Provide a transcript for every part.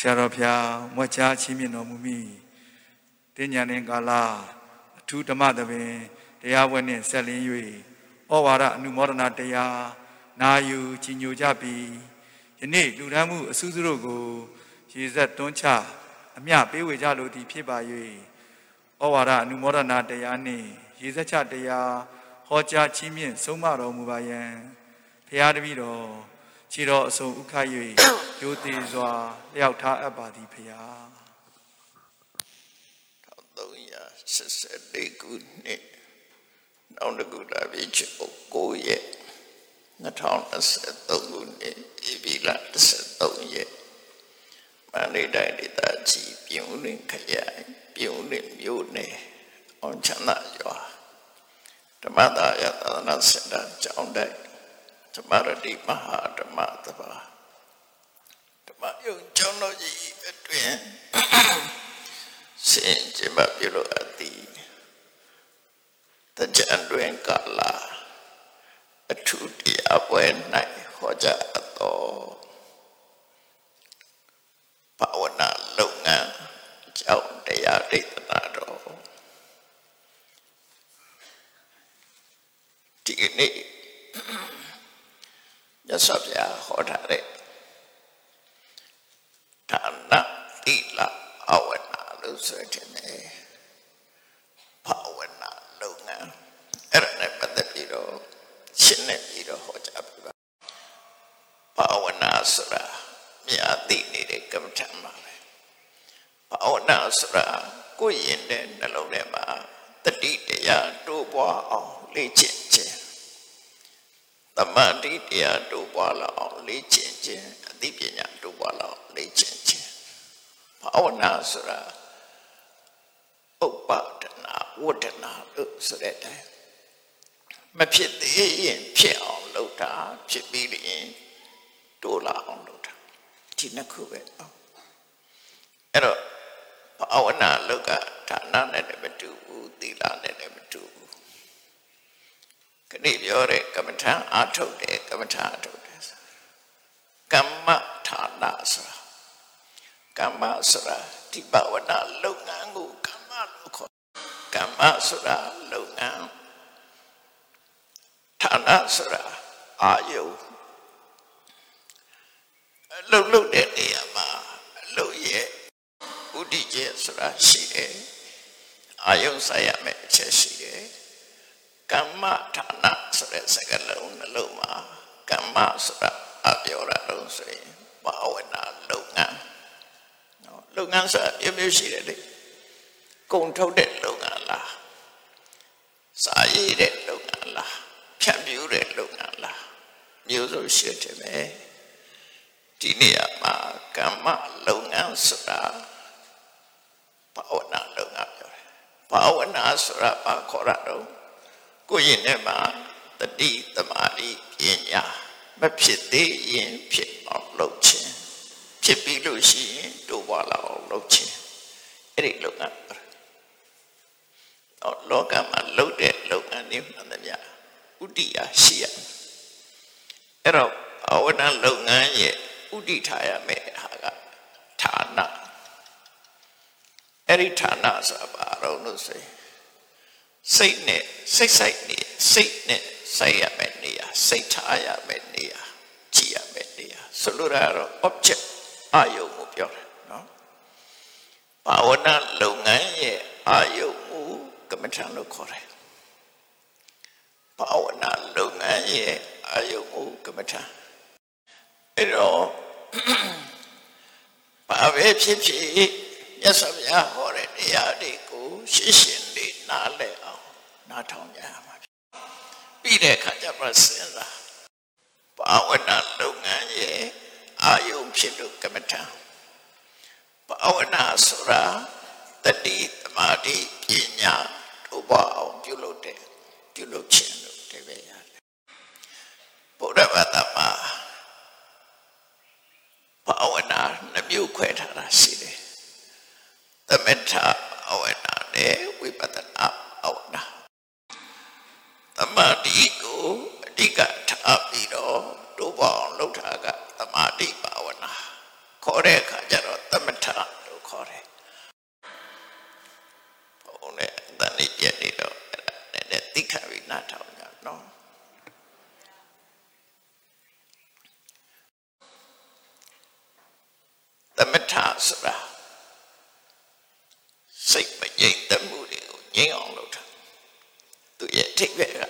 ဆရာတော်ဖျားမွက်ချားချင်းမြင့်တော်မူမိတင်ညာနေကာလအထူးဓမ္မသဘင်တရားပွဲနှင့်ဆက်လင်း၍ဩဝါဒအနုမောဒနာတရားနာယူကြီးညိုကြပြီးယနေ့လူဒန်းမှုအစူးစုတို့ကိုရေဆက်တွန်းချအမျှပေးဝေကြလိုသည်ဖြစ်ပါ၍ဩဝါဒအနုမောဒနာတရားနှင့်ရေဆက်ချတရားဟောကြားချင်းမြင့်ဆုံးမတော်မူပါယံဖရာတပည့်တော် ခြေတော်အစုံဥခတ်၍ရိုသေစွာလျှောက်ထားအပ်ပါသည်ဖရာ1384ခုနှစ်နောက်တစ်ခုလာပြီချေ9ရက်2023ခုနှစ်ဧပြီလ13ရက်မန္တလေးတိုင်းဒေသကြီးပြုံးလင်းခရိုင်ပြုံးလင်းမြို့နယ်အောင်ချမ်းသာရွာဓမ္မသာယသာသနာစင်တာကျောင်းတိုက် ဓမ္မရတိမဟာဓမ္မသဘာဓမ္မယုံကျောင်းတော်ကြီးအတွင်စင်ကြမပြုလို့အပ်သည်တကြံတွင်ကာလာအထူးတရားပွဲ၌ဟောကြားအပ်သောဘာဝနာလုပ်ငန်းအကြောင်းတရားဒေသနာတော်ဒီနေ့ မြတ်စွာဘုရားဟောထားတဲ့ဒါနသီလအဝနာလို့ဆိုတဲ့ဘာဝနာလုပ်ငန်းအဲ့ဒါနဲ့ပတ်သက်ပြီးတော့ရှင်းနေပြီးတော့ဟောကြားပြပါဘာဝနာဆိုတာမြာသိနေတဲ့ကမ္မထမ်းပါပဲဘာဝနာဆိုတာကိုယ်ရင်တဲ့နှလုံးထဲမှာတတိတရားတိုးပွားအောင်လေ့ကျင့်ခြင်း တမန်တိတရားတိုးပွားလာအောင်လေ့ကျင့်ခြင်းအသိပညာတိုးပွားလာအောင်လေ့ကျင့်ခြင်းဘာဝနာဆိုတာဥပ္ပါဒနာဝတ္တနာလို့ဆိုတဲ့အတိုင်းမဖြစ်သေးရင်ဖြစ်အောင်လုပ်တာဖြစ်ပြီးရင်တိုးလာအောင်လုပ်တာဒီနှစ်ခုပဲအဲ့တော့ဘာဝနာလောကဌာနနဲ့လည်းမတူဘူးသီလနဲ့လည်းမတူဘူး ခဏပြောတဲ့ကမ္မထာအာထုတ်တယ်ကမ္မထာအာထုတ်တယ်ကမ္မဌာနဆိုတာကမ္မဆိုတာဒီဘာဝနာလုပ်ငန်းကိုကမ္မလို့ခေါ်ကမ္မဆိုတာလုပ်ငန်းဌာနဆိုတာအာယုအလုပ်လုပ်တဲ့နေရာမှာအလုပ်ရဲ့ဥဒိကျေဆိုတာရှိတယ်အာယုဆိုင်ရမယ်အချက်ရှိတယ် ကမ္မဌာနဆိုတဲ့စကားလုံးနှလုံးမှာကမ္မဆိုတာအပြောတာတော့ဆိုရင်ဘာဝနာလုပ်ငန်းနော်လုပ်ငန်းဆိုတာမျိုးမျိုးရှိတယ်လေကုံထုတ်တဲ့လုပ်ငန်းလားစာရေးတဲ့လုပ်ငန်းလားဖြန့်ဖြူးတဲ့လုပ်ငန်းလားမျိုးစုံရှိတယ်ပဲဒီနေရာမှာကမ္မလုပ်ငန်းဆိုတာဘာဝနာလုပ်ငန်းပြောတယ်ဘာဝနာဆိုတာဘာခေါ်ရတော့ ကိုယ့်ရင်ထဲမှာတတိတမာတိပညာမဖြစ်သေးရင်ဖြစ်အောင်လုပ်ခြင်းဖြစ်ပြီးလို့ရှိရင်တိုးပွားလာအောင်လုပ်ခြင်းအဲ့ဒီလုပ်ငန်းတော့လောကမှာလုပ်တဲ့လုပ်ငန်းတွေမှန်သမျှဥတ္တိယရှိရအဲ့တော့ဘာဝနာလုပ်ငန်းရဲ့ဥတည်ထားရမယ်ဟာကဌာနအဲ့ဒီဌာနဆိုတာဘာလို့လို့ဆိုရင် စိတ်နဲ့စိတ်ဆိုင်နေစိတ်နဲ့ဆိုင်ရမယ်နေရာစိတ်ထားရမယ်နေရာကြည့်ရမယ်နေရာဆိုလိုတာတော့ object အာယုံကိုပြောတယ်နော်ဘာဝနာလုပ်ငန်းရဲ့အာယုံကိုကမ္မထံလို့ခေါ်တယ်ဘာဝနာလုပ်ငန်းရဲ့အာယုံကိုကမ္မထံအဲ့တော့ဘာပဲဖြစ်ဖြစ်မြတ်စွာဘုရားဟောတဲ့တရားတွေကိုရှင်းရှင်းလေး နားလည်အောင်နားထောင်ကြရမှာဖြစ်ပြီးတဲ့အခါကျမှစဉ်းစားဘာဝနာလုပ်ငန်းရဲ့အာယုံဖြစ်လို့ကမ္မထံဘာဝနာဆိုတာတတိတမာတိပညာတို့ပါအောင်ပြုလုပ်တဲ့ပြုလုပ်ခြင်းလို့တပည့်ရတယ်ဘုရားဘာသာမှာဘာဝနာနှမျိုးခွဲထားတာရှိတယ်သမထဘာဝနာနဲ့ ဝိပဿနာဘာဝနာသမာဓိကိုအဓိကထားပြီးတော့တိုးပေါအောင်လှုပ်တာကသမာဓိဘာဝနာခေါ်တဲ့အခါကျတော့သခေါ်တယ်ဘုံနဲ့တန်လေးပြက်နေတော့အဲ့ဒါနဲ့တိခါပြီးနားထောင်ကြနော်သမထဆိုတာစိတ်မငြိမ်သက်မှုတွေကို ငြိမ်အောင်လုပ်တာသူရဲ့အထိပ်ပဲက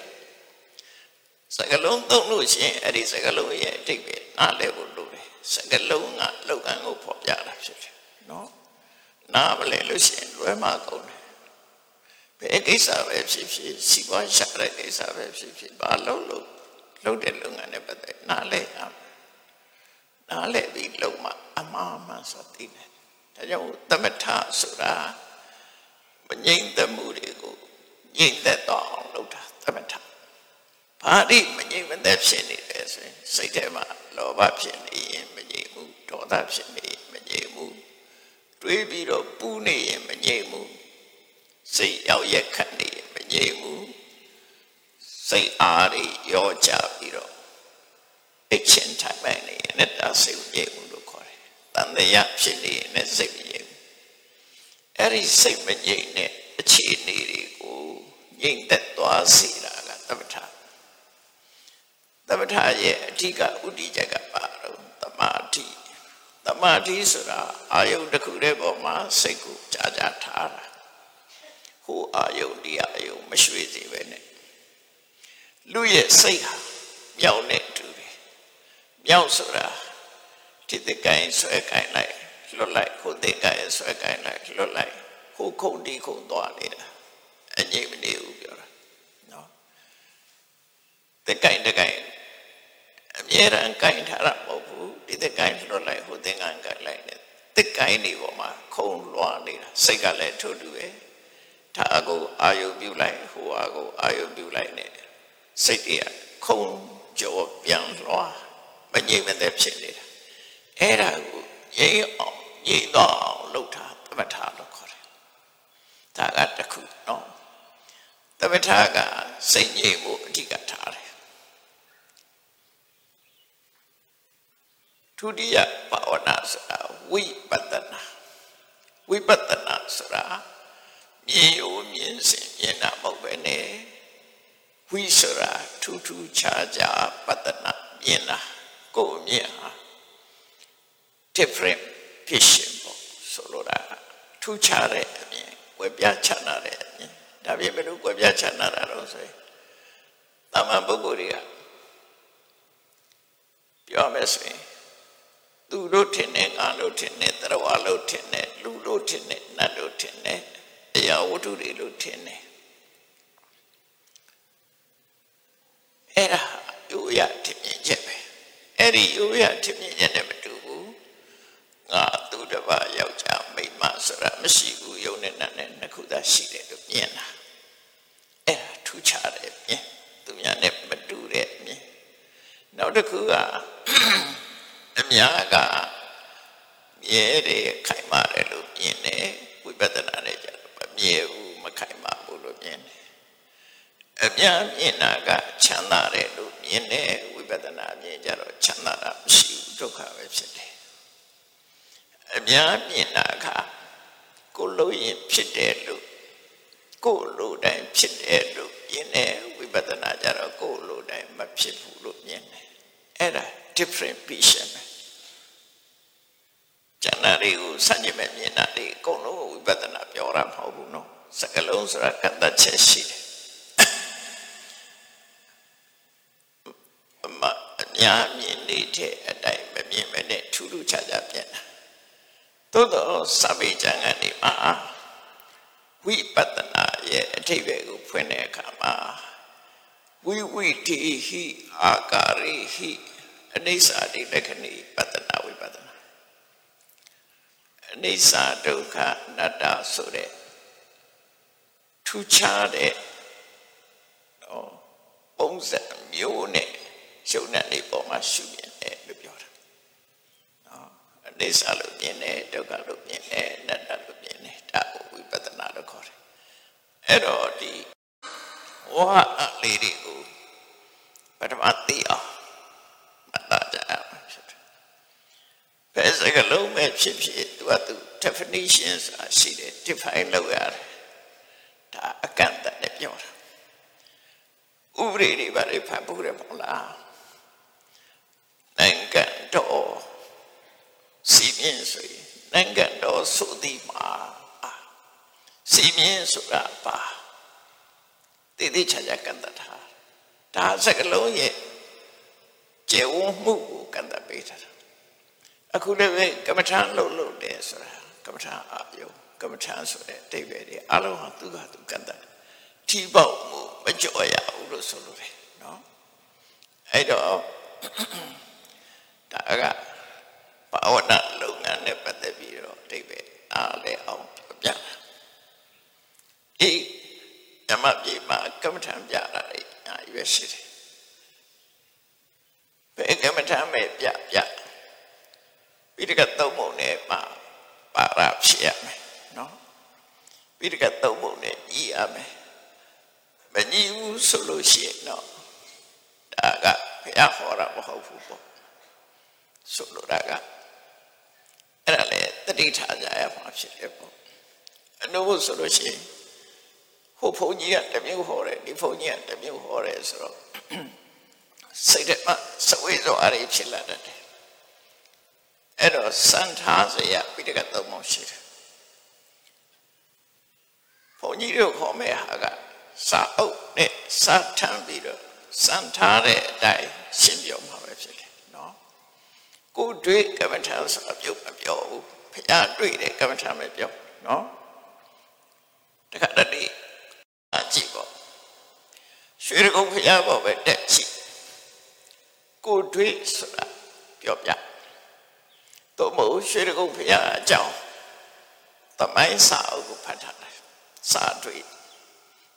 စကလုံးသုံးလို့ရှိရင်အဲ့ဒီစကလုံးရဲ့အထိပ်ပဲနားလဲဖို့လိုတယ်စကလုံးကလောက်ကံကိုဖော်ပြတာဖြစ်တယ်နော်နားမလဲလို့ရှိရင်လွဲမှာကုန်တယ်ဘယ်ကိစ္စပဲဖြစ်ဖြစ်စီပွားရှာတဲ့ကိစ္စပဲဖြစ်ဖြစ်ဘာလို့လို့လုပ်တဲ့လုပ်ငန်းနဲ့ပတ်သက်နားလဲရမယ်နားလဲပြီးလုံးမှာအမှားမှန်ဆိုသိတယ်ဒါကြောင့်သမထဆိုတာ မငြိမ့်သက်မှုတွေကိုငြိမ့်သက်တော့အောင်လုပ်တာသမထဘာဒီမငြိမ့်မသက်ဖြစ်နေတယ်ဆိုရင်စိတ်ထဲမှာလောဘဖြစ်နေရင်မငြိမ့်ဘူးဒေါသဖြစ်နေရင်မငြိမ့်ဘူးတွေးပြီးတော့ပူးနေရင်မငြိမ့်ဘူးစိတ်ရောက်ရက်ခတ်နေရင်မငြိမ့်ဘူးစိတ်အားတွေရောကြပြီးတော့အချင်းထိုင်ပိုင်းနေရင်လည်းဒါစိတ်ငြိမ့်ဘူးလို့ခေါ်တယ်တန်တရားဖြစ်နေရင်လည်းစိတ်မငြိမ့်ဘူး အဲ့ဒီစိတ်မငြိမ့်တဲ့အခြေအနေတွေကိုငြိမ့်သက်သွားစေတာကသမထသမထရဲ့အဓိကဥတီချက်ကပါတော့တမာတိတမာတိဆိုတာအာယုတစ်ခုတည်းပေါ်မှာစိတ်ကိုကြာကြာထားတာဟိုအာယုဒီအာယုမရွှေ့စေပဲနဲ့လူရဲ့စိတ်ဟာမြောက်နေတူတယ်မြောက်ဆိုတာဒီတကိုင်းဆွဲကိုင်းလိုက် လွတ်လိုက်ဟိုတဲ့ကိုင်းဆွဲကိုင်းလိုက်လွတ်လိုက်ဟိုခုန်ဒီခုန်သွားနေတာအငြိမ့်မနေဘူးပြောတာနော်တကိုင်းတကိုင်းအမြဲတမ်းကိုင်းထားတာမဟုတ်ဘူးဒီတကိုင်းလွတ်လိုက်ဟိုတဲ့ကိုင်းကိုင်းလိုက်နေတကိုင်းနေပေါ်မှာခုန်လွှားနေတာစိတ်ကလည်းထို့တူပဲဒါအကိုအာယုပြုလိုက်ဟိုအကိုအာယုပြုလိုက်နေစိတ်တွေကခုန်ကြောပြန်လွှားမငြိမ့်မသက်ဖြစ်နေတာအဲ့ဒါကိုငြိမ့်အောင် ငြိမ့်တော့အောင်လုပ်တာသမထလို့ခေါ်တယ်ဒါကတခုနော်သမထကစိတ်ငြိမ့်ဖို့အဓိကထားတယ်ဒုတိယဘာဝနာဆိုတာဝိပဿနာဝိပဿနာဆိုတာမြင်ရိုးမြင်စဉ်မြင်တာမဟုတ်ပဲနဲ့ဝိဆိုတာထူးထူးခြားခြားပဿနာမြင်တာကိုယ်မြင်ဟာ different vision ပေါ့ဆိုလိုတာထူးခြားတဲ့အမြင်ဝယ်ပြချမ်းသာတဲ့အမြင်ဒါပြင်ဘယ်လိုဝယ်ပြချမ်းသာတာတော့ဆိုရင်တာမန်ပုဂ္ဂိုလ်တွေကပြောမယ်ဆိုရင်သူတို့ထင်တယ်ငါတို့ထင်တယ်တရဝလို့ထင်တယ်လူလို့ထင်တယ်နတ်လို့ထင်တယ်အရာဝတ္ထုတွေလို့ထင်တယ်အဲ့ဒါယူရထင်မြင်ချက်ပဲအဲ့ဒီယူရထင်မြင်ချက်နဲ့မတူဘူး ငါသူတစ်ပါးယောက်ျားမိန်းမဆိုတာမရှိဘူးယုံနဲ့နတ်နဲ့နှစ်ခုသာရှိတယ်လို့မြင်တာအဲ့ဒါထူးခြားတယ်မြင်သူများနဲ့မတူတဲ့မြင်နောက်တစ်ခုကအများကမြဲတယ်ခိုင်မာတယ်လို့မြင်တယ်ဝိပဿနာနဲ့ကြတော့မမြဲဘူးမခိုင်မာဘူးလို့မြင်တယ်အများမြင်တာကချမ်းသာတယ်လို့မြင်တယ်ဝိပဿနာမြင်ကြတော့ချမ်းသာတာမရှိဘူးဒုက္ခပဲဖြစ်တယ် အများမြင်တာကကိုလို့ရင်ဖြစ်တယ်လို့ကိုလိုတိုင်းဖြစ်တယ်လို့မြင်တယ်ဝိပဿနာကြတော့ကိုလိုတိုင်းမဖြစ်ဘူးလို့မြင်တယ်အဲ့ဒါ different vision ပဲကျန်တာတွေကိုစัจ jime မြင်တာတွေအကုန်လုံးဝိပဿနာပြောတာမဟုတ်ဘူးနော်စကလုံးဆိုတာကတ္တချက်ရှိတယ်အမအများမြင်နေတဲ့အတိုင်းမမြင်မနဲ့ထူးထူးခြားခြားပြန်တာ သို့တော့စပိကျန်ကနေမှာဝိပဿနာရဲ့အထိပ္ပယ်ကိုဖွင့်တဲ့အခါမှာဝိဝိတိဟိအာကာရိဟိအနိစ္စတိလက္ခဏိပတ္တနာဝိပဿနာအနိစ္စဒုက္ခအနတ္တဆိုတဲ့ထူးခြားတဲ့နော်ပုံစံမျိုးနဲ့ရှုံနဲ့နေပေါ်မှာရှုမြင်တယ်လို့ပြောတာ နော်အနိစ္စလို့မြင်တယ်ဒုက္ခလို့မြင်တယ်အနတ္တလို့မြင်တယ်ဒါကိုဝိပဿနာလို့ခေါ်တယ်အဲ့တော့ဒီဝါအလေးတွေကိုပထမသိအောင်မှတ်သားကြအောင်ဖြစ်တယ်ဘယ်စကလုံးပဲဖြစ်ဖြစ်သူကသူ definition ဆိုတာရှိတယ် define လုပ်ရတယ်ဒါအကန့်အသတ်နဲ့ပြောတာဥပဒေတွေဘာတွေဖတ်ဖို့ရမလားနိုင်ငံတော် စီမင်းဆိုရင်နိုင်ငံတော်ဆိုသည်မှာစီမင်းဆိုတာပါတည်တည်ချာချာကန့်တတ်တာဒါစကလုံးရဲ့ကျေဝမှုကိုကန့်တတ်ပေးတာအခုလည်းပဲကမ္မထာလှုပ်လှုပ်တယ်ဆိုတာကမ္မထာအာယုကမ္မထာဆိုတဲ့အတိတ်ပဲတွေအလုံးဟာသူကသူကန့်တတ်ထီပေါက်မှုမကြော်ရဘူးလို့ဆိုလိုတယ်နော်အဲ့တော့ဒါက ဘာဝနာလုပ်ငန်းနဲ့ပတ်သက်ပြီးတော့အတိတ်ပဲအားလဲအောင်ပြတာအေးဓမ္မပြေမှာကမ္မထံပြတာလေအာရွေးရှိတယ်ဘယ်ကမ္မထံမဲ့ပြပြပြီးတကသုံးပုံနဲ့မှာပါရဖြစ်ရမယ်နော်ပြီးတကသုံးပုံနဲ့ညီရမယ်မညီဘူးဆိုလို့ရှိရင်တော့ဒါကဘုရားဟောတာမဟုတ်ဘူးပေါ့ဆိုလိုတာက အဲ့ဒါလေတတိထားကြရမှာဖြစ်တယ်ပေါ့အနုဘုဆိုလို့ရှိရင်ဟိုဘုန်းကြီးကတမျိုးဟောတယ်ဒီဘုန်းကြီးကတမျိုးဟောတယ်ဆိုတော့စိတ်ထဲမှာစဝေးစောအရေးဖြစ်လာတယ်အဲ့တော့စံထားစရာပိဋကသုံးပုံရှိတယ်ဘုန်းကြီးတို့ခေါ်မဲ့ဟာကစာအုပ်နဲ့စာထမ်းပြီးတော့စံထားတဲ့အတိုင်းရှင်းပြမှာပဲဖြစ်တယ်နော် ကိုတွေ့ကမ္မထာဆိုတာပြုတ်မပြောဘူးဖျားတွေ့တယ်ကမ္မထာမပြောနော်တခါတည်းအကြည့်ပေါ့ရွှေကုန်းဖျားပေါ့ပဲတက်ကြည့်ကိုတွေ့ဆိုတာပြောပြတော့မဟုတ်ရွှေကုန်းဖျားအကြောင်းတမိုင်းစာအုပ်ကိုဖတ်ထားတယ်စာတွေ့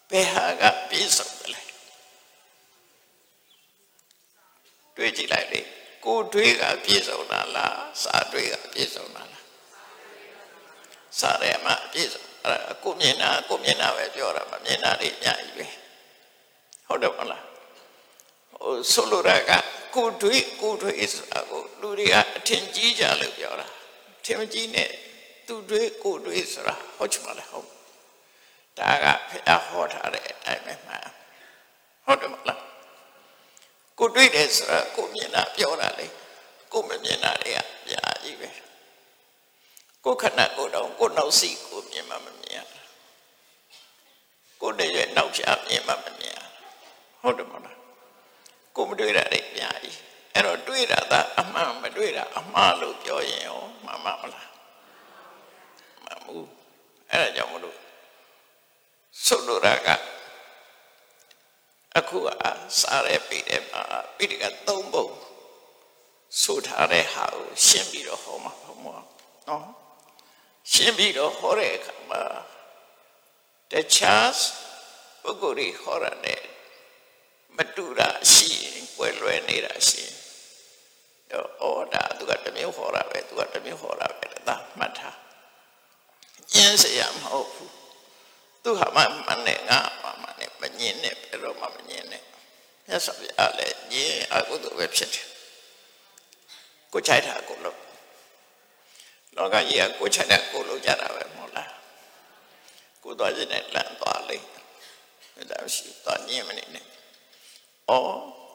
ဘယ်ဟာကပြည့်စုံတယ်လဲတွေ့ကြည့်လိုက်လေ ကိုတွေးကပြည့်စုံတာလားစာတွေးကပြည့်စုံတာလားစာရဲမှာပြည့်စုံအဲ့ဒါကိုမြင်တာကိုမြင်တာပဲပြောတာမမြင်တာတွေအများကြီးပဲဟုတ်တယ်မလားဟိုဆိုလိုတာကကိုတွေးကိုတွေးဆိုတာကိုလူတွေကအထင်ကြီးကြလို့ပြောတာထင်ကြီးနဲ့သူတွေးကိုတွေးဆိုတာဟုတ်ချင်ပါလေဟုတ်ဒါကဖះဟောထားတဲ့အတိုင်းပဲမှန်ဟုတ်တယ်မလား ကိုတွေ့တယ်ဆိုတာကိုမြင်တာပြောတာလေကိုမမြင်တာတွေကပြာကြီးပဲကိုခဏကိုတော့ကိုနောက်စီကိုမြင်မှမမြင်ရကိုတည်းရဲ့နောက်ချမြင်မှမမြင်ရဟုတ်တယ်မလားကိုမတွေ့တာတွေပြာကြီးအဲ့တော့တွေ့တာသာအမှန်မတွေ့တာအမှားလို့ပြောရင်ရောမှန်မှမလားမှန်ဘူးအဲ့ဒါကြောင့်မလို့ဆုတ်လို့ရက အခုကစားရဲပြီးတယ်မှာပိဋကသုံးပုံဆိုထားတဲ့ဟာကိုရှင်းပြီးတော့ဟောမှာဟောမှာနော်ရှင်းပြီးတော့ဟောတဲ့အခါမှာတခြားပုဂ္ဂိုလ်တွေဟောရတဲ့မတူတာရှိရင်ကွယ်လွဲနေတာရှိရင်တော့ဩဒါသူကတမျိုးဟောတာပဲသူကတမျိုးဟောတာပဲဒါမှတ်ထားကျင်းစရာမဟုတ်ဘူး သူဟာမှမနဲ့ငါမှမနဲ့မညင်နဲ့ဘယ်တော့မှမညင်နဲ့မြတ်စွာဘုရားလည်းညင်အကုသိုလ်ပဲဖြစ်တယ်ကိုချိုက်တာကိုလို့လောကကြီးကကိုချိုက်တာကိုလို့ကြတာပဲမဟုတ်လားကိုသွားခြင်းနဲ့လမ်းသွားလိမ့်ဒါရှိသွားညင်မနေနဲ့ဩ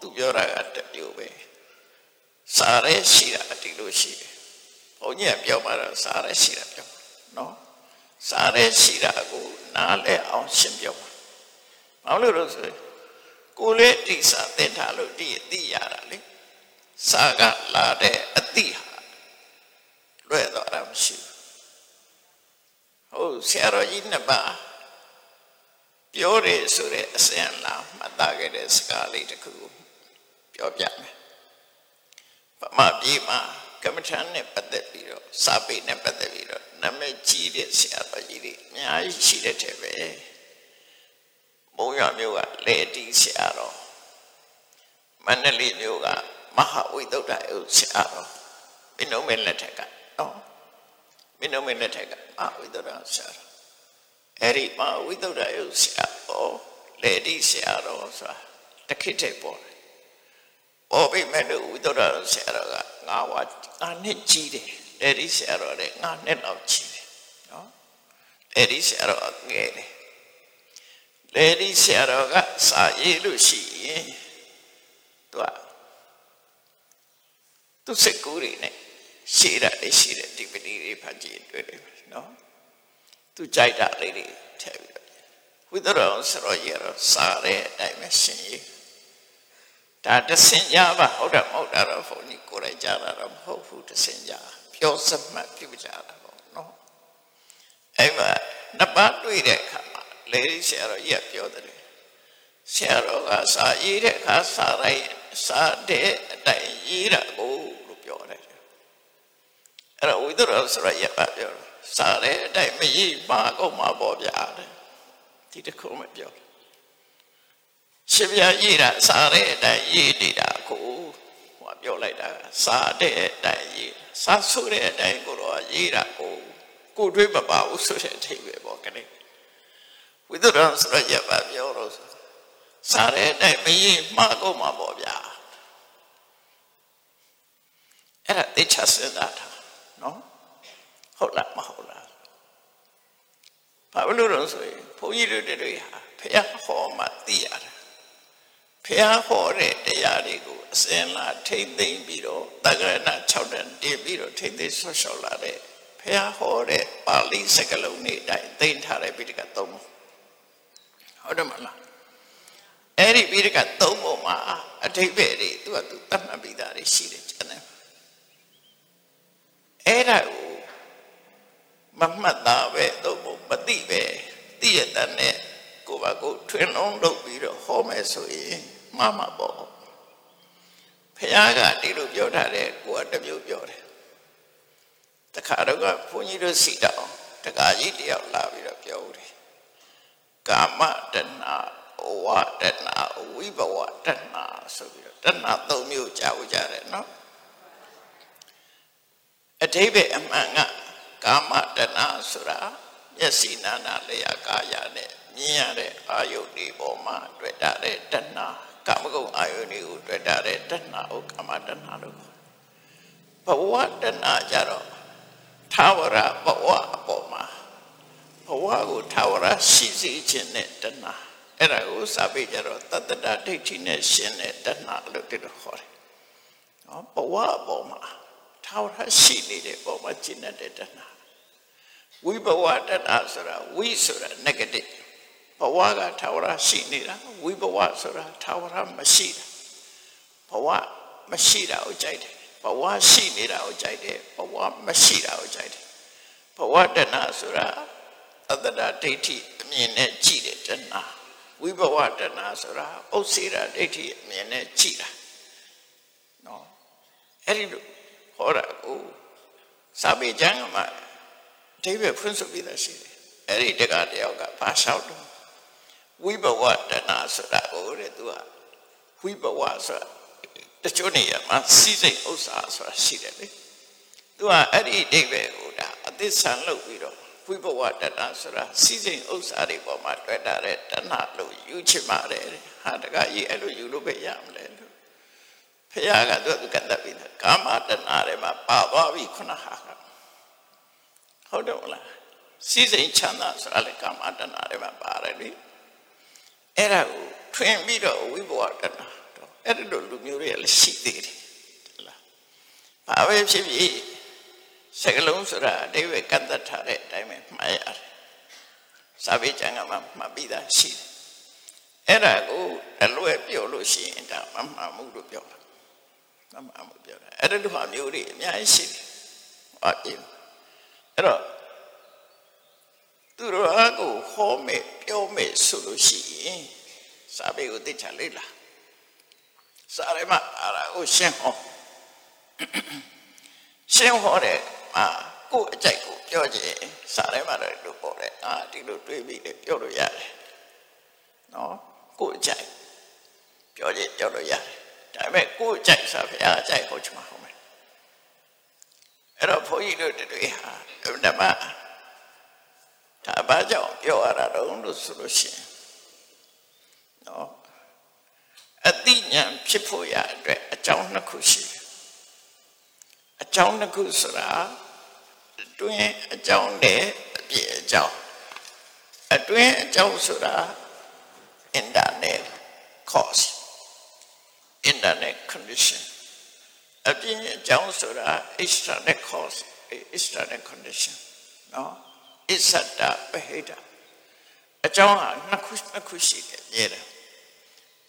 သူပြောတာကတပြိုပဲစားရဲရှိတာဒီလိုရှိတယ်ဘုန်းကြီးကပြောမှတော့စားရဲရှိတာပြောနော် စားရဲရှိတာကိုနားလဲအောင်ရှင်းပြပါဘာလို့လို့ဆိုကိုလေးတိစာသင်ထားလို့ဒီအသိရတာလေစာကလာတဲ့အသိဟာလွဲ့တော့တာမရှိဘူးဟုတ်ဆရာတော်ကြီးနှစ်ပါးပြောတယ်ဆိုတဲ့အစင်လာမှတ်သားခဲ့တဲ့စကားလေးတစ်ခုပြောပြမယ်ပမပြေမှာကမ္မထန်နဲ့ပတ်သက်ပြီးတော့စာပေနဲ့ပတ်သက်ပြီးတော့ နာမည်ကြီးတဲ့ဆရာတော်ကြီးတွေအများကြီးရှိတဲ့တဲ့ပဲမုံရမျိုးကလေတီဆရာတော်မန္တလေးမျိုးကမဟာဝိသုဒ္ဓယုဆရာတော်မင်းတို့မင်းလက်ထက်ကနော်မင်းတို့မင်းလက်ထက်ကမဟာဝိသုဒ္ဓဆရာတော်အဲ့ဒီမဟာဝိသုဒ္ဓယုဆရာတော်လေတီဆရာတော်ဆိုတာတခိတဲ့ပေါ်တယ်ပေါ်ပြီမဲ့လို့ဝိသုဒ္ဓဆရာတော်ကငါးဝါးငါနှစ်ကြီးတယ် တယ်ဒီဆရာတော်တဲ့ငါနှစ်လောက်ချီတယ်နော်တယ်ဒီဆရာတော်ငယ်တယ်တယ်ဒီဆရာတော်ကစာရေးလို့ရှိရင်သူကသူစက်ကူတွေနဲ့ရှေ့ရတယ်ရှိတယ်ဒီပတိတွေဖတ်ကြည့်တွေ့တယ်နော်သူကြိုက်တာလေးတွေထည့်ပြီးတော့ဝိသရောဆရာရတော့စားတဲ့အတိုင်းပဲရှင်းရေးဒါတဆင်ကြပါဟုတ်တယ်မဟုတ်တာတော့ဘုန်းကြီးကိုယ်တိုင်ကြားတာတော့မဟုတ်ဘူးတဆင်ကြပြော စမှတ်ပြုကြတာပေါ့နော်အဲ့မှာနှစ်ပါးတွေ့တဲ့အခါမှာလေဆရာတော်ကြီးကပြောတယ်ဆရာတော်ကစာရေးတဲ့အခါစာရိုက်စာတဲ့အတိုင်းရေးတာကိုလို့ပြောတယ်အဲ့တော့ဝိသရောဆရာကြီးကပြောတယ်စားတဲ့အတိုင်းမရေးပါကုန်မှာပေါ့ဗျာတဲ့ဒီတခုမပြောရှင်ပြရေးတာစားတဲ့အတိုင်းရေးနေတာကိုဟော ပြောလိုက်တာစားတဲ့အတိုင်းရေးစားဆိုတဲ့အတိုင်းကိုတော့ရေးတာကိုကိုတွေးမပါဘူးဆိုတဲ့အထိပဲပေါ့ကလေးဝိသုဒ္ဓံဆိုရရပါပြောတော့စားတဲ့အတိုင်းမရေးမှားကုန်မှာပေါ့ဗျာအဲ့ဒါသိချစဉ်းစားတာနော်ဟုတ်လားမဟုတ်လားဘာလို့လဲဆိုရင်ဘုန်းကြီးတို့တွေဟာဖះဟောမှသိရတာ ဖះဟောတဲ့တရားတွေကိုအစင်လာထိမ့်သိမ့်ပြီးတော့တက္ကရဏ6တန်တင်ပြီးတော့ထိမ့်သိမ့်ဆွတ်လျှော်လာတဲ့ဖះဟောတဲ့ပါဠိစကားလုံးတွေအတိုင်းသိမ့်ထားတဲ့ပိဋကသုံးပုံဟုတ်တယ်မလားအဲ့ဒီပိဋကသုံးပုံမှာအထိပ္ပယ်တွေသူကသူတတ်မှတ်ပြီးသားတွေရှိတယ်ကျန်တယ်အဲ့ဒါကိုမမှတ်သားပဲသို့မဟုတ်မသိပဲသိရတဲ့နဲ့ကိုပါကိုထွင်လုံးလုပ်ပြီးတော့ဟောမယ်ဆိုရင် မှားမှာပေါ့ဖခင်ကဒီလိုပြောထားတယ်ကိုကတမျိုးပြောတယ်တခါတော့ကဘုန်းကြီးတို့စီတောင်းတခါကြီးတယောက်လာပြီးတော့ပြောဦးတယ်ကာမတဏဝတဏဝိဘဝတဏဆိုပြီးတော့တဏသုံးမျိုးကြားဦးကြတယ်နော်အတိဘယ်အမှန်ကကာမတဏဆိုတာမျက်စိနာနာလျာကာယနဲ့မြင်ရတဲ့အာယုန်ဒီပေါ်မှာတွေ့တာတဲ့တဏ ကာမဂုဏ်အာယုန်ဒီကိုတွေ့တာတဲ့တဏကိုကာမတဏလို့ဘဝတဏကြတော့သာဝရဘဝအပေါ်မှာဘဝကိုသာဝရရှိစေခြင်းနဲ့တဏအဲ့ဒါကိုစာပေကြတော့တတ္တဒိဋ္ဌိနဲ့ရှင်တဲ့တဏလို့တိတော့ခေါ်တယ်နော်ဘဝအပေါ်မှာထာဝရရှိနေတဲ့ပုံမှာကျင့်တဲ့တဏှာဝိဘဝတဏှာဆိုတာဝိဆိုတာ negative ဘဝကထာဝရရှိနေတာဝိဘဝဆိုတာထာဝရမရှိတာဘဝမရှိတာကိုကြိုက်တယ်ဘဝရှိနေတာကိုကြိုက်တယ်ဘဝမရှိတာကိုကြိုက်တယ်ဘဝတဏှာဆိုတာအတ္တဒိဋ္ဌိအမြင်နဲ့ကြည့်တဲ့တဏှာဝိဘဝတဏှာဆိုတာဥစ္စေရဒိဋ္ဌိအမြင်နဲ့ကြည့်တာနော်အဲ့ဒီလိုဟောတာကိုစာပေကျမ်းမှာအဓိပ္ပာယ်ဖွင့်ဆိုပြီးသားရှိတယ်အဲ့ဒီတက္ကတယောက်ကဘာလျှောက်တော့ ဝိဘဝတဏဆိုတာကိုတဲ့သူကဝိဘဝဆိုတာတချို့နေရာမှာစီးစိတ်ဥစ္စာဆိုတာရှိတယ်လေသူကအဲ့ဒီအဓိပ္ပာယ်ကိုဒါအသစ္စာလုပ်ပြီးတော့ဝိဘဝတဏဆိုတာစီးစိတ်ဥစ္စာတွေပေါ်မှာတွေ့တာတဲ့တဏလို့ယူချင်ပါတယ်ဟာတကကြီးအဲ့လိုယူလို့ပဲရမလဲလို့ဖခင်ကသူကကတ္တပိသကာမတဏထဲမှာပါသွားပြီခုနဟာဟုတ်တယ်မလားစီစိန်ချမ်းသာဆိုတာလေကာမတဏထဲမှာပါတယ်လေ အဲ့ဒါကိုထွင်ပြီးတော့ဝိဘဝတဏတော့အဲ့ဒီလိုလူမျိုးတွေလည်းရှိသေးတယ်လားဘာပဲဖြစ်ဖြစ်စကလုံးဆိုတာအတိဝေကတ္တထားတဲ့အတိုင်းပဲမှားရတယ်စာပေကျမ်းကမှမှတ်ပြီးသားရှိတယ်အဲ့ဒါကိုအလွယ်ပြောလို့ရှိရင်ဒါမမှန်မှုလို့ပြောတာမမှန်မှုပြောတာအဲ့ဒီလိုဟာမျိုးတွေအများကြီးရှိတယ်ဟုတ်ပြီအဲ့တော့ သူတို့အကိုဟောမယ်ပြောမယ်ဆိုလို့ရှိရင်စာပေကိုသိချလေလားစာရဲမှာအရာကိုရှင်းဟောရှင်းဟောတဲ့အာကိုယ်အကြိုက်ကိုပြောခြင်းစာရဲမှာတော့လို့ပေါ်တယ်အာဒီလိုတွေးပြီးလေပြောလို့ရတယ်နော်ကိုယ်အကြိုက်ပြောခြင်းပြောလို့ရတယ်ဒါပေမဲ့ကိုယ်အကြိုက်စာဖရာအကြိုက်ဟောချင်မှာဟုတ်မယ်အဲ့တော့ဘုန်းကြီးတို့တွေဟာဓမ္မ ဒါဘာကြောင့်ပြောရတာတော့လို့ဆိုလို့ရှိရင်နော်အတိညာဖြစ်ဖို့ရအတွက်အကြောင်းနှစ်ခုရှိတယ်အကြောင်းနှစ်ခုဆိုတာအတွင်းအကြောင်းနဲ့အပြည့်အကြောင်းအတွင်းအကြောင်းဆိုတာ internet cause internet condition အပြည့်အကြောင်းဆိုတာ external cause external condition နော် isata beheda အကြောင်းဟာနှစ်ခုနှစ်ခုရှိတယ်မြဲတယ်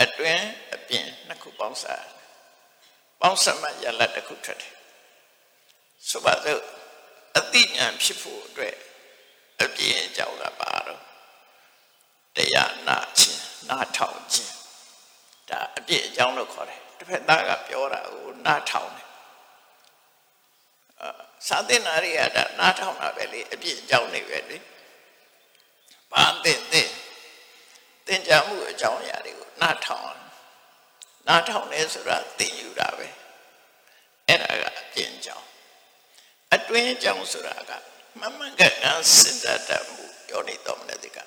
အတွင်းအပြင်နှစ်ခုပေါင်းစားပေါင်းစပ်မှရလတ်တစ်ခုထွက်တယ်ဆိုပါစို့အတိညာဖြစ်ဖို့အတွက်အပြင်အကြောင်းကပါတော့တရားနာခြင်းနာထောင်ခြင်းဒါအပြည့်အကြောင်းလို့ခေါ်တယ်တစ်ဖက်သားကပြောတာကိုနာထောင်တယ် စာသင်နာရီကဒါနားထောင်တာပဲလေအပြည့်အကြောင်းနေပဲလေဘာသင်သင်သင်ကြမှုအကြောင်းအရာတွေကိုနားထောင်နားထောင်နေဆိုတာသင်ယူတာပဲအဲ့ဒါကအပြည့်အကြောင်းအတွင်းအကြောင်းဆိုတာကမမကကစဉ်းစားတတ်မှုပြောနေတော့မလဲဒီက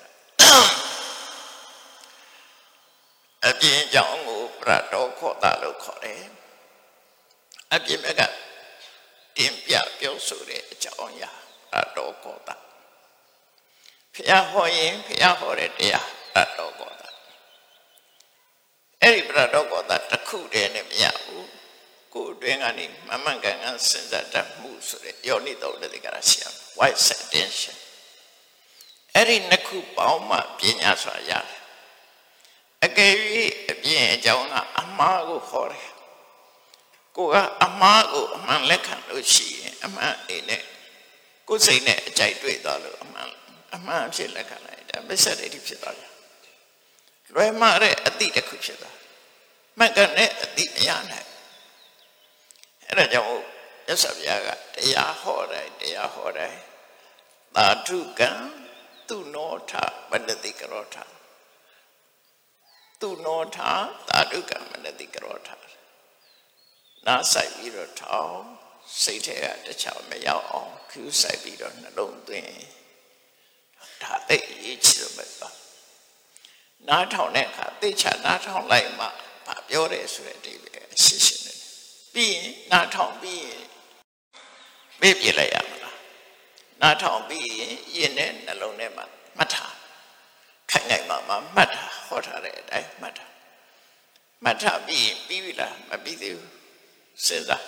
အပြင်းကြောင့်ကိုပရတော်ခေါ်တာလို့ခေါ်တယ်အပြင်းဘက်က တင်ပြပြောဆိုတဲ့အကြောင်းအရာပရတော်ခေါ်တာဖះဟောရင်ဖះဟောတဲ့တရားပရတော်ခေါ်တာအဲ့ဒီပရတော်ခေါ်တာတစ်ခုတည်းနဲ့မရဘူးကိုယ်အတွင်းကနေမမှန်ကန်ကန်စဉ်းစားတတ်မှုဆိုတဲ့ယောနိတော်တဲ့ကရာရှိရ wise attention အဲ့ဒီနှစ်ခုပေါင်းမှပညာစွာရတယ်အကယ်၍အပြင်အကြောင်းကအမှားကိုခေါ်တယ် ကိုကအမှားကိုအမှန်လက်ခံလို့ရှိရင်အမှန်အိနဲ့ကိုယ်စိတ်နဲ့အကြိုက်တွေ့သွားလို့အမှန်အမှန်ဖြစ်လက်ခံလိုက်တာမစ္ဆဒိဋ္ဌိဖြစ်သွားတယ်လွယ်မတဲ့အတိတစ်ခုဖြစ်သွားမှန်ကန်တဲ့အတိမရနိုင်အဲ့ဒါကြောင့်မြတ်စွာဘုရားကတရားဟောတယ်တရားဟောတယ်သာဓုကံသူနောထဗန္တတိကရောထသူနောထသာဓုကမနတိကရောထ နားဆိုင်ပြီးတော့ထောင်းစိတ်ထဲကတခြားမရောက်အောင်ခူးဆိုင်ပြီးတော့နှလုံးသွင်းဒါသိရေးချလို့ပဲပါနားထောင်တဲ့အခါသိချနားထောင်လိုက်မှဗာပြောတယ်ဆိုတဲ့အတိပဲအရှိရှိနေပြီးရင်နားထောင်ပြီးရင်မေ့ပြလိုက်ရမလားနားထောင်ပြီးရင်ရင်နဲ့နှလုံးထဲမှာမှတ်ထားခိုင်ခိုင်မာမာမှတ်တာဟောထားတဲ့အတိုင်းမှတ်တာမှတ်ထားပြီးပြီးပြီလားမပြီးသေးဘူး စဉ်းစား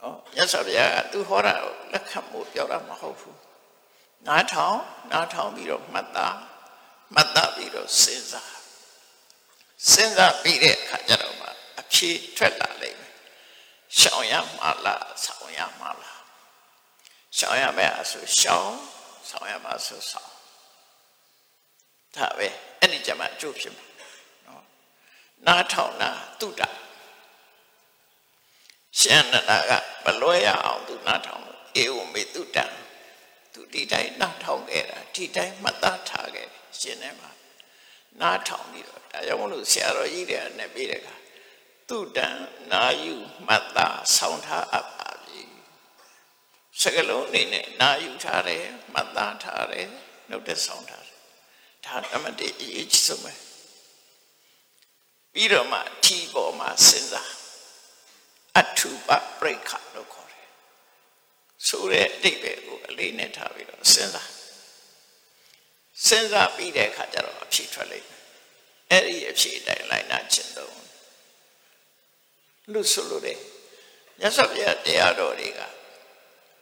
ဩရသော်ဗျာသူဟောတာလက်ခံမှုပြောတာမဟုတ်ဘူးနားထောင်နားထောင်ပြီးတော့မှတ်တာမှတ်တာပြီးတော့စဉ်းစားစဉ်းစားပြီးတဲ့အခါကျတော့မှအဖြေထွက်လာလိမ့်မယ်ရှောင်ရမှာလားဆောင်ရမှာလားရှောင်ရမယ်ဆိုရှောင်ဆောင်ရမှာဆိုဆောင်ဒါပဲအဲ့ဒီကြမှာအကျိုးဖြစ်မှာနော်နားထောင်တာတုတ္တ ရှင်းနာကမလွဲရအောင်သူနားထောင်လို့အေဝမေတုတ္တသူဒီတိုင်းနားထောင်ခဲ့တာဒီတိုင်းမှတ်သားထားခဲ့ရှင်းနေမှာနားထောင်ပြီးတော့ဒါကြောင့်မလို့ဆရာတော်ကြီးတွေနဲ့ပြီးတဲ့အခါတုတ္တနာယူမှတ်သားဆောင်းထားအပ်ပါပြီစကလုံးအနေနဲ့နာယူထားတယ်မှတ်သားထားတယ်နှုတ်သက်ဆောင်းထားဒါနမတေအရေးကြီးဆုံးပဲပြီးတော့မှထီပေါ်မှာစဉ်းစား အထုပပရိခလို့ခေါ်တယ်ဆိုတဲ့အတိတ်ပဲကိုအလေးနဲ့ထားပြီးတော့စဉ်းစားစဉ်းစားပြီးတဲ့အခါကျတော့အဖြေထွက်လိမ့်မယ်အဲ့ဒီအဖြေတိုင်းလိုက်နာခြင်းတော့လူဆိုလို့တယ်မြတ်စွာဘုရားတရားတော်တွေက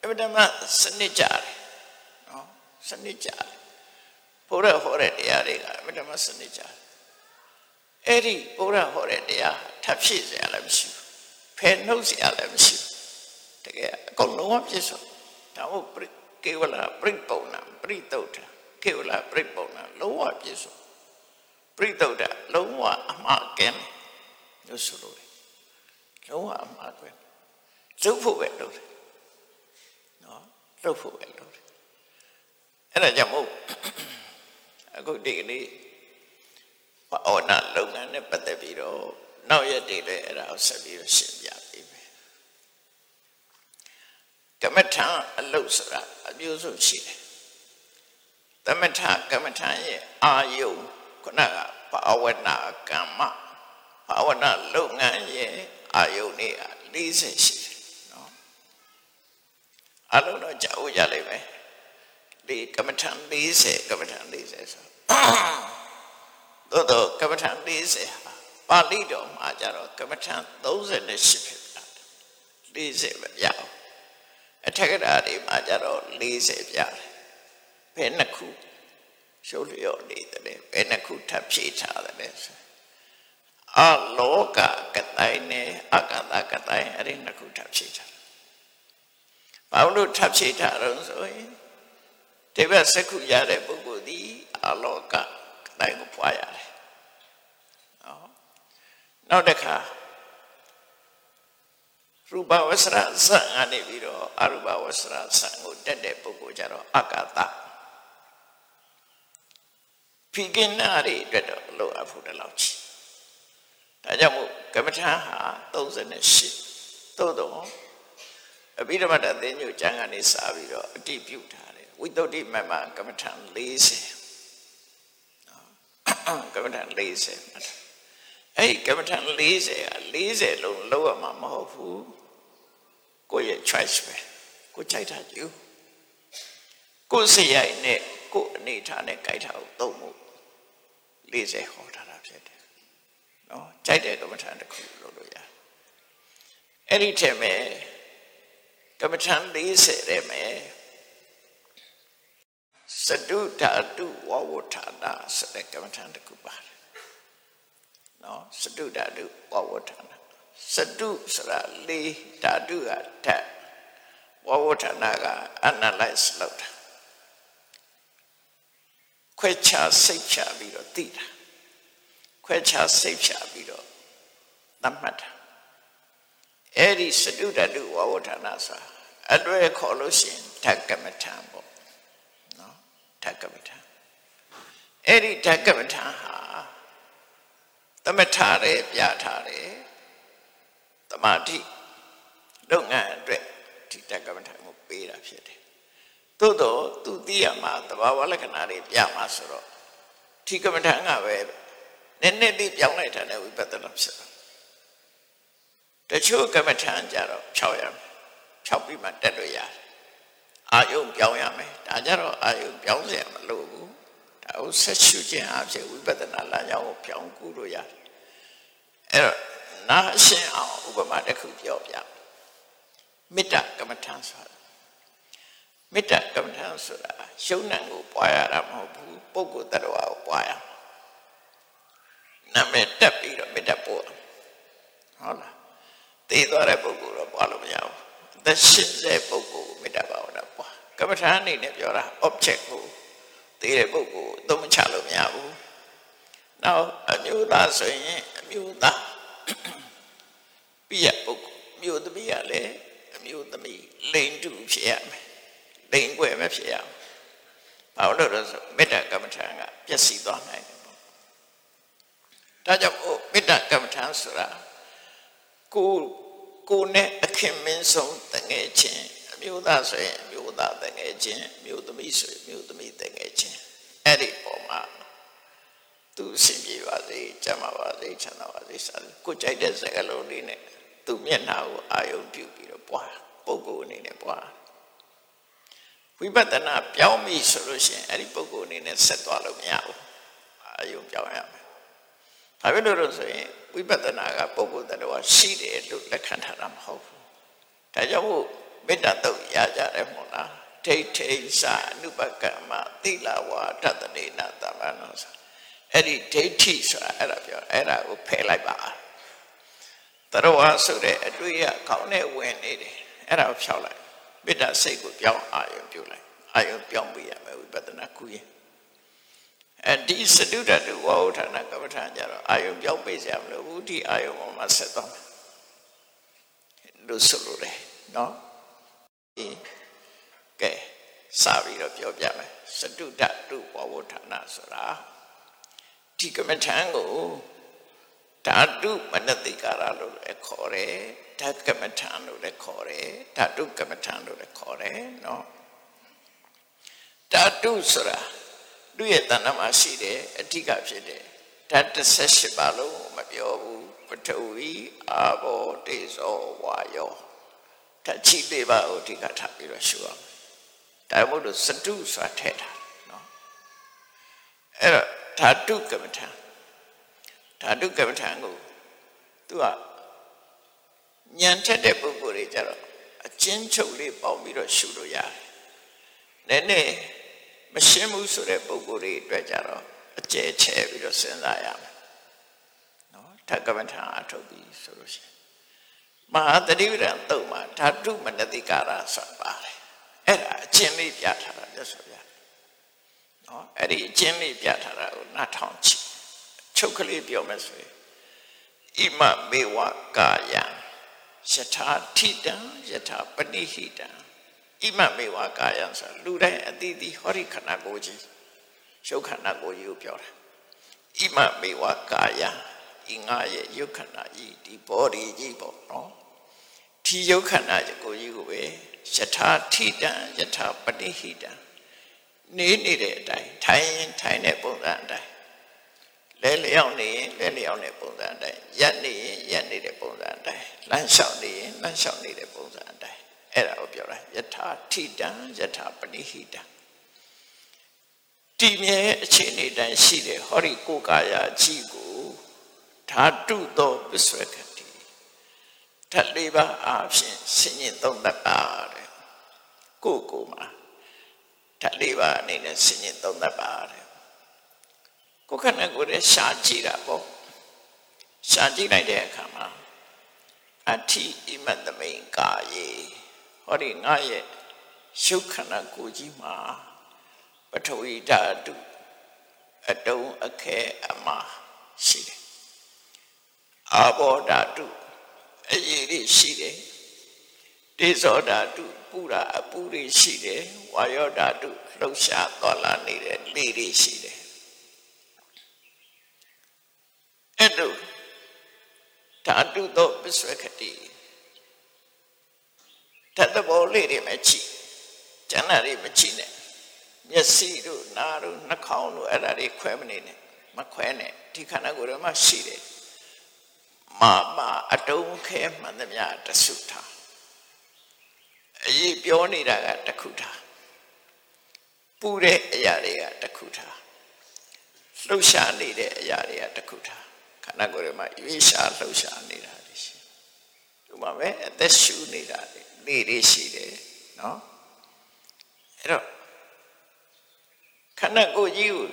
အမှန်တမ်းစနစ်ကြတယ်နော်စနစ်ကြတယ်ဘုရားဟောတဲ့တရားတွေကအမြဲတမ်းစနစ်ကြတယ်အဲ့ဒီဘုရားဟောတဲ့တရားထပ်ဖြည့်စရာလည်းမရှိဘူး ဖယ်နှုတ်စရာလည်းမရှိဘူးတကယ်အကုန်လုံးပြည့်စုံဒါမို့ကေဝလာပြိပုံနာပြိတုတ်တာကေဝလာပြိပုံနာလုံးဝပြည့်စုံပြိတုတ်တာလုံးဝအမှားကင်းလို့ဆိုလို့လုံးဝအမှားကင်းလုပ်ဖို့ပဲလုပ်တယ်နော်လုပ်ဖို့ပဲလုပ်တယ်အဲ့ဒါကြောင့်မို့အခုဒီကနေ့ဘာဝနာလုပ်ငန်းနဲ့ပတ်သက်ပြီးတော့ နောက်ရက်တွေလည်းအဲ့ဒါကိုဆက်ပြီးရှင်းပြပေးမယ်ကမ္မထာအလုပ်ဆိုတာအမျိုးစုံရှိတယ်သမထကမ္မထာရဲ့အာယုခုနကဘာဝနာကမ္မဘာဝနာလုပ်ငန်းရဲ့အာယုနေ40ရှိတယ်နော်အလုံးတော့ကြောက်ကြလိမ့်မယ်ဒီကမ္မထံ40ကမ္မထံ40ဆိုသို့တော့ကမ္မထံ40ဟာ ပါဠိတော်မှာကြတော့ကမ္မထံ38ဖြစ်တယ်40ပဲပြအောင်အထက်ကရာတွေမှာကြတော့40ပြတယ်ဘယ်နှစ်ခုရှုပ်လျော့နေတယ်ဘယ်နှစ်ခုထပ်ဖြည့်ထားတယ်ဆိုအလောကကတိုင်းနဲ့အကတကတိုင်းအဲ့ဒီနှစ်ခုထပ်ဖြည့်ထားဘာလို့ထပ်ဖြည့်ထားတော့ဆိုရင်ဒီဘက်စက္ခုရတဲ့ပုဂ္ဂိုလ်ဒီအလောကကတိုင်းကိုဖွာရတယ်နော် နောက်တစ်ခါရူပဝဆရဆံကနေပြီးတော့အရူပဝဆရဆံကိုတက်တဲ့ပုဂ္ဂိုလ်ကြတော့အကတဖိကိနာတွေအတွက်တော့လိုအပ်ဖို့တလောက်ချီဒါကြောင့်မို့ကမ္မထာဟာ38သို့တော့အဘိဓမ္မတသင်္ညုကျမ်းကနေစပြီးတော့အတိပြုထားတယ်ဝိသုဒ္ဓိမမကမ္မထာ40ကမ္မထာ40မှတ်ထား အဲ့ဒီကမ္မထာ40က40လုံးလောက်ရမှာမဟုတ်ဘူးကိုယ့်ရဲ့ choice ပဲကိုကြိုက်တာကြည့်ကိုယ်စရိုက်နဲ့ကိုယ်အနေထားနဲ့ကြိုက်တာကိုသုံးမှု40ဟောထားတာဖြစ်တယ်နော်ကြိုက်တဲ့ကမ္မထာတစ်ခုလုပ်လို့ရတယ်အဲ့ဒီထဲမှာကမ္မထာ40ထဲမှာစတုဓာတုဝဝဌာနာဆိုတဲ့ကမ္မထာတစ်ခုပါတယ် နော်စတုဓာတုဝဝဌာနာစတုဆိုတာလေးဓာတုကဓာတ်ဝဝဌာနာက analyze လုပ်တာခွဲခြားစိတ်ဖြာပြီးတော့သိတာခွဲခြားစိတ်ဖြာပြီးတော့သတ်မှတ်တာအဲ့ဒီစတုဓာတုဝဝဌာနာဆိုတာအတွေ့ခေါ်လို့ရှိရင်ဓာတ်ကမ္မထာပေါ့နော်ဓာတ်ကမ္မထာအဲ့ဒီဓာတ်ကမ္မထာဟာ သမထာရဲပြထားတယ်တမာတိလုပ်ငန်းအတွက်ဒီဓာတ်ကမ္မထာကိုပေးတာဖြစ်တယ်သို့တော့သူသိရမှာသဘာဝလက္ခဏာတွေပြမှာဆိုတော့ဒီကမ္မထာကပဲနည်းနည်းလေးပြောင်းလိုက်တာနဲ့ဝိပဿနာဖြစ်တာတချို့ကမ္မထာကြတော့ဖြောက်ရမယ်ဖြောက်ပြီးမှတက်လို့ရတယ်အာယုံပြောင်းရမယ်ဒါကြတော့အာယုံပြောင်းเสียမလို့ဘူး ဒါကိုဆက်ရှုခြင်းအဖြစ်ဝိပဿနာလမ်းကြောင်းကိုပြောင်းကူးလို့ရတယ်အဲ့တော့နာရှင်းအောင်ဥပမာတစ်ခုပြောပြမေတ္တာကမ္မထာဆိုတာမေတ္တာကမ္မထာဆိုတာရှုံးနံကိုပွားရတာမဟုတ်ဘူးပုဂ္ဂိုလ်တ attva ကိုပွားရမှာနာမည်တက်ပြီးတော့မေတ္တာပို့ဟုတ်လားသိသွားတဲ့ပုဂ္ဂိုလ်တော့ပွားလို့မရဘူးသက်ရှင်တဲ့ပုဂ္ဂိုလ်မေတ္တာဘာဝနာပွားကမ္မထာအနေနဲ့ပြောတာ object ကို သိတဲ့ပုဂ္ဂိုလ်အသုံးမချလို့မရဘူးနောက်အမျိုးသားဆိုရင်အမျိုးသားပြည့်ပုဂ္ဂိုလ်မျိုးသမီးကလည်းအမျိုးသမီးလိန်တူဖြစ်ရမယ်လိန်ွယ်မဖြစ်ရဘူးဘာလို့လဲဆိုမေတ္တာကမ္မထာကပျက်စီးသွားနိုင်တယ်ပေါ့ဒါကြောင့်မေတ္တာကမ္မထာဆိုတာကိုကိုနဲ့အခင်မင်းဆုံးတငယ်ချင်းအမျိုးသားဆိုရင်အမျိုး သားတငယ်ချင်းအမျိုးသမီးဆိုရင်အမျိုးသမီးတငယ်ချင်းအဲ့ဒီပုံမှာသူအစဉ်ပြေပါစေကျမ်းပါပါစေချမ်းသာပါစေစားကိုကြိုက်တဲ့စကားလုံးလေးနဲ့သူမျက်နှာကိုအာယုံပြုပြီးတော့ပွားပုံကိုအနေနဲ့ပွားဝိပဿနာပြောင်းပြီဆိုလို့ရှိရင်အဲ့ဒီပုံကိုအနေနဲ့ဆက်သွားလို့မရဘူးအာယုံပြောင်းရမယ်ဘာဖြစ်လို့လဲဆိုရင်ဝိပဿနာကပုဂ္ဂိုလ်တရားရှိတယ်လို့လက်ခံထားတာမဟုတ်ဘူးဒါကြောင့် မို့မေတ္တာတုတ်ရကြတယ်မို့လားဒိဋ္ဌိစာအနုပကမ္မသီလဝါဒတနေနာတမနောဆိုအဲ့ဒီဒိဋ္ဌိဆိုတာအဲ့ဒါပြောအဲ့ဒါကိုဖယ်လိုက်ပါတရားဆိုတဲ့အတွေ့အခေါင်းနဲ့ဝင်နေတယ်အဲ့ဒါကိုဖြောက်လိုက်မေတ္တာစိတ်ကိုပြောင်းအာရုံပြုလိုက်အာရုံပြောင်းပေးရမယ်ဝိပဿနာကုရင်အဲဒီစတုတ္တဝါဟုဌာနကမ္မထာကြတော့အာယုံပြောင်းပေးစရာမလိုဘူးဒီအာယုံပေါ်မှာဆက်သွားမယ်လို့ဆိုလိုတယ်နော်ဒီ ကဲစပြီးတော့ပြောပြမယ်စတုတ္တဝါဟုဌာနဆိုတာဒီကမ္မထာကိုဓာတုမနတိကာရလို့လည်းခေါ်တယ်ဓာတ်ကမ္မထာလို့လည်းခေါ်တယ်ဓာတုကမ္မထာလို့လည်းခေါ်တယ်နော်ဓာတုဆိုတာသူ့ရဲ့တဏ္ဍမှာရှိတယ်အဓိကဖြစ်တယ်ဓာတ်18ပါလုံးမပြောဘူးပထဝီအာဘောတေဇောဝါယော ဓဓာတ်ချီလေးပါးကိုအဓိကထားပြီးတော့ရှုအောင်ဒါမှမဟုတ်စတုဆိုတာထည့်တာနော်အဲ့တော့ဓာတုကမ္မထံဓာတုကမ္မထံကိုသူကညံထက်တဲ့ပုဂ္ဂိုလ်တွေကြတော့အချင်းချုပ်လေးပေါင်းပြီးတော့ရှုလို့ရတယ်နည်းနည်းမရှင်းဘူးဆိုတဲ့ပုဂ္ဂိုလ်တွေအတွက်ကြတော့အကျဲချဲပြီးတော့စဉ်းစားရမယ်နော်ဓကမထအထုတ်ပြီးဆိုလို့ရှိရင် မဟာတတိပဒံတုံမှာဓာတုမနတိကာရဆိုတာပါတယ်အဲ့ဒါအချင်းလေးပြထားတာလက်ဆိုပြနော်အဲ့ဒီအချင်းလေးပြထားတာကိုနားထောင်ကြည့်ချုပ်ကလေးပြောမယ်ဆိုရင်ဣမမေဝကာယံယထာထိတံယထာပဏိဟိတံဣမမေဝကာယံဆိုလူတိုင်းအတိအသီဟောဒီခန္ဓာကိုယ်ကြီးရုပ်ခန္ဓာကိုယ်ကြီးကိုပြောတာဣမမေဝကာယ ဤငါရဲ့ရုပ်ခန္ဓာကြီးဒီ body ကြီးပေါ့နော်ဒီရုပ်ခန္ဓာကိုယ်ကြီးကိုပဲယထာထိတံယထာပတိဟိတံနေနေတဲ့အတိုင်းထိုင်ရင်ထိုင်တဲ့ပုံစံအတိုင်းလဲလျောက်နေရင်လဲလျောက်တဲ့ပုံစံအတိုင်းရက်နေရင်ရက်နေတဲ့ပုံစံအတိုင်းလမ်းလျှောက်နေရင်လမ်းလျှောက်နေတဲ့ပုံစံအတိုင်းအဲ့ဒါကိုပြောတာယထာထိတံယထာပတိဟိတံတည်မြဲအခြေအနေတိုင်းရှိတဲ့ဟောဒီကိုယ်ကာယကြီးကို ဓာတုသောပစ္စဝကတိဓာတ်လေးပါအဖြစ်ဆင်ញင်သုံးသပ်ပါတဲ့ကိုယ်ကိုယ်မှာဓာတ်လေးပါအနေနဲ့ဆင်ញင်သုံးသပ်ပါတဲ့ကိုယ်ခန္ဓာကိုယ်ရဲ့ရှားကြည့်တာပေါ့ရှားကြည့်လိုက်တဲ့အခါမှာအဋ္ဌိဣမတမိန်ကာယေဟောဒီငါရဲ့ရှုခန္ဓာကိုယ်ကြီးမှာပထဝီဓာတုအတုံးအခဲအမှားရှိတယ် အာဘောဓာတုအရေးတွေရှိတယ်တေဇောဓာတုပူရာအပူတွေရှိတယ်ဝါယောဓာတုလှုပ်ရှားတော်လာနေတဲ့လေတွေရှိတယ်အဲ့လိုဓာတုသောပစ္စဝကတိတတ်တဲ့ဘောလေးတွေမကြည့်ကျန်တာတွေမကြည့်နဲ့မျက်စိတို့နားတို့နှာခေါင်းတို့အဲ့ဒါတွေခွဲမနေနဲ့မခွဲနဲ့ဒီခန္ဓာကိုယ်ထဲမှာရှိတယ် မာမအတုံးခဲမှန်သမျှတဆုထားအရေးပြောနေတာကတခုထားပူတဲ့အရာတွေကတခုထားလှုပ်ရှားနေတဲ့အရာတွေကတခုထားခန္ဓာကိုယ်ထဲမှာရွေးရှားလှုပ်ရှားနေတာတွေရှိဒီမှာပဲအသက်ရှူနေတာတွေနေတွေရှိတယ်နော်အဲ့တော့ခန္ဓာကိုယ်ကြီးကို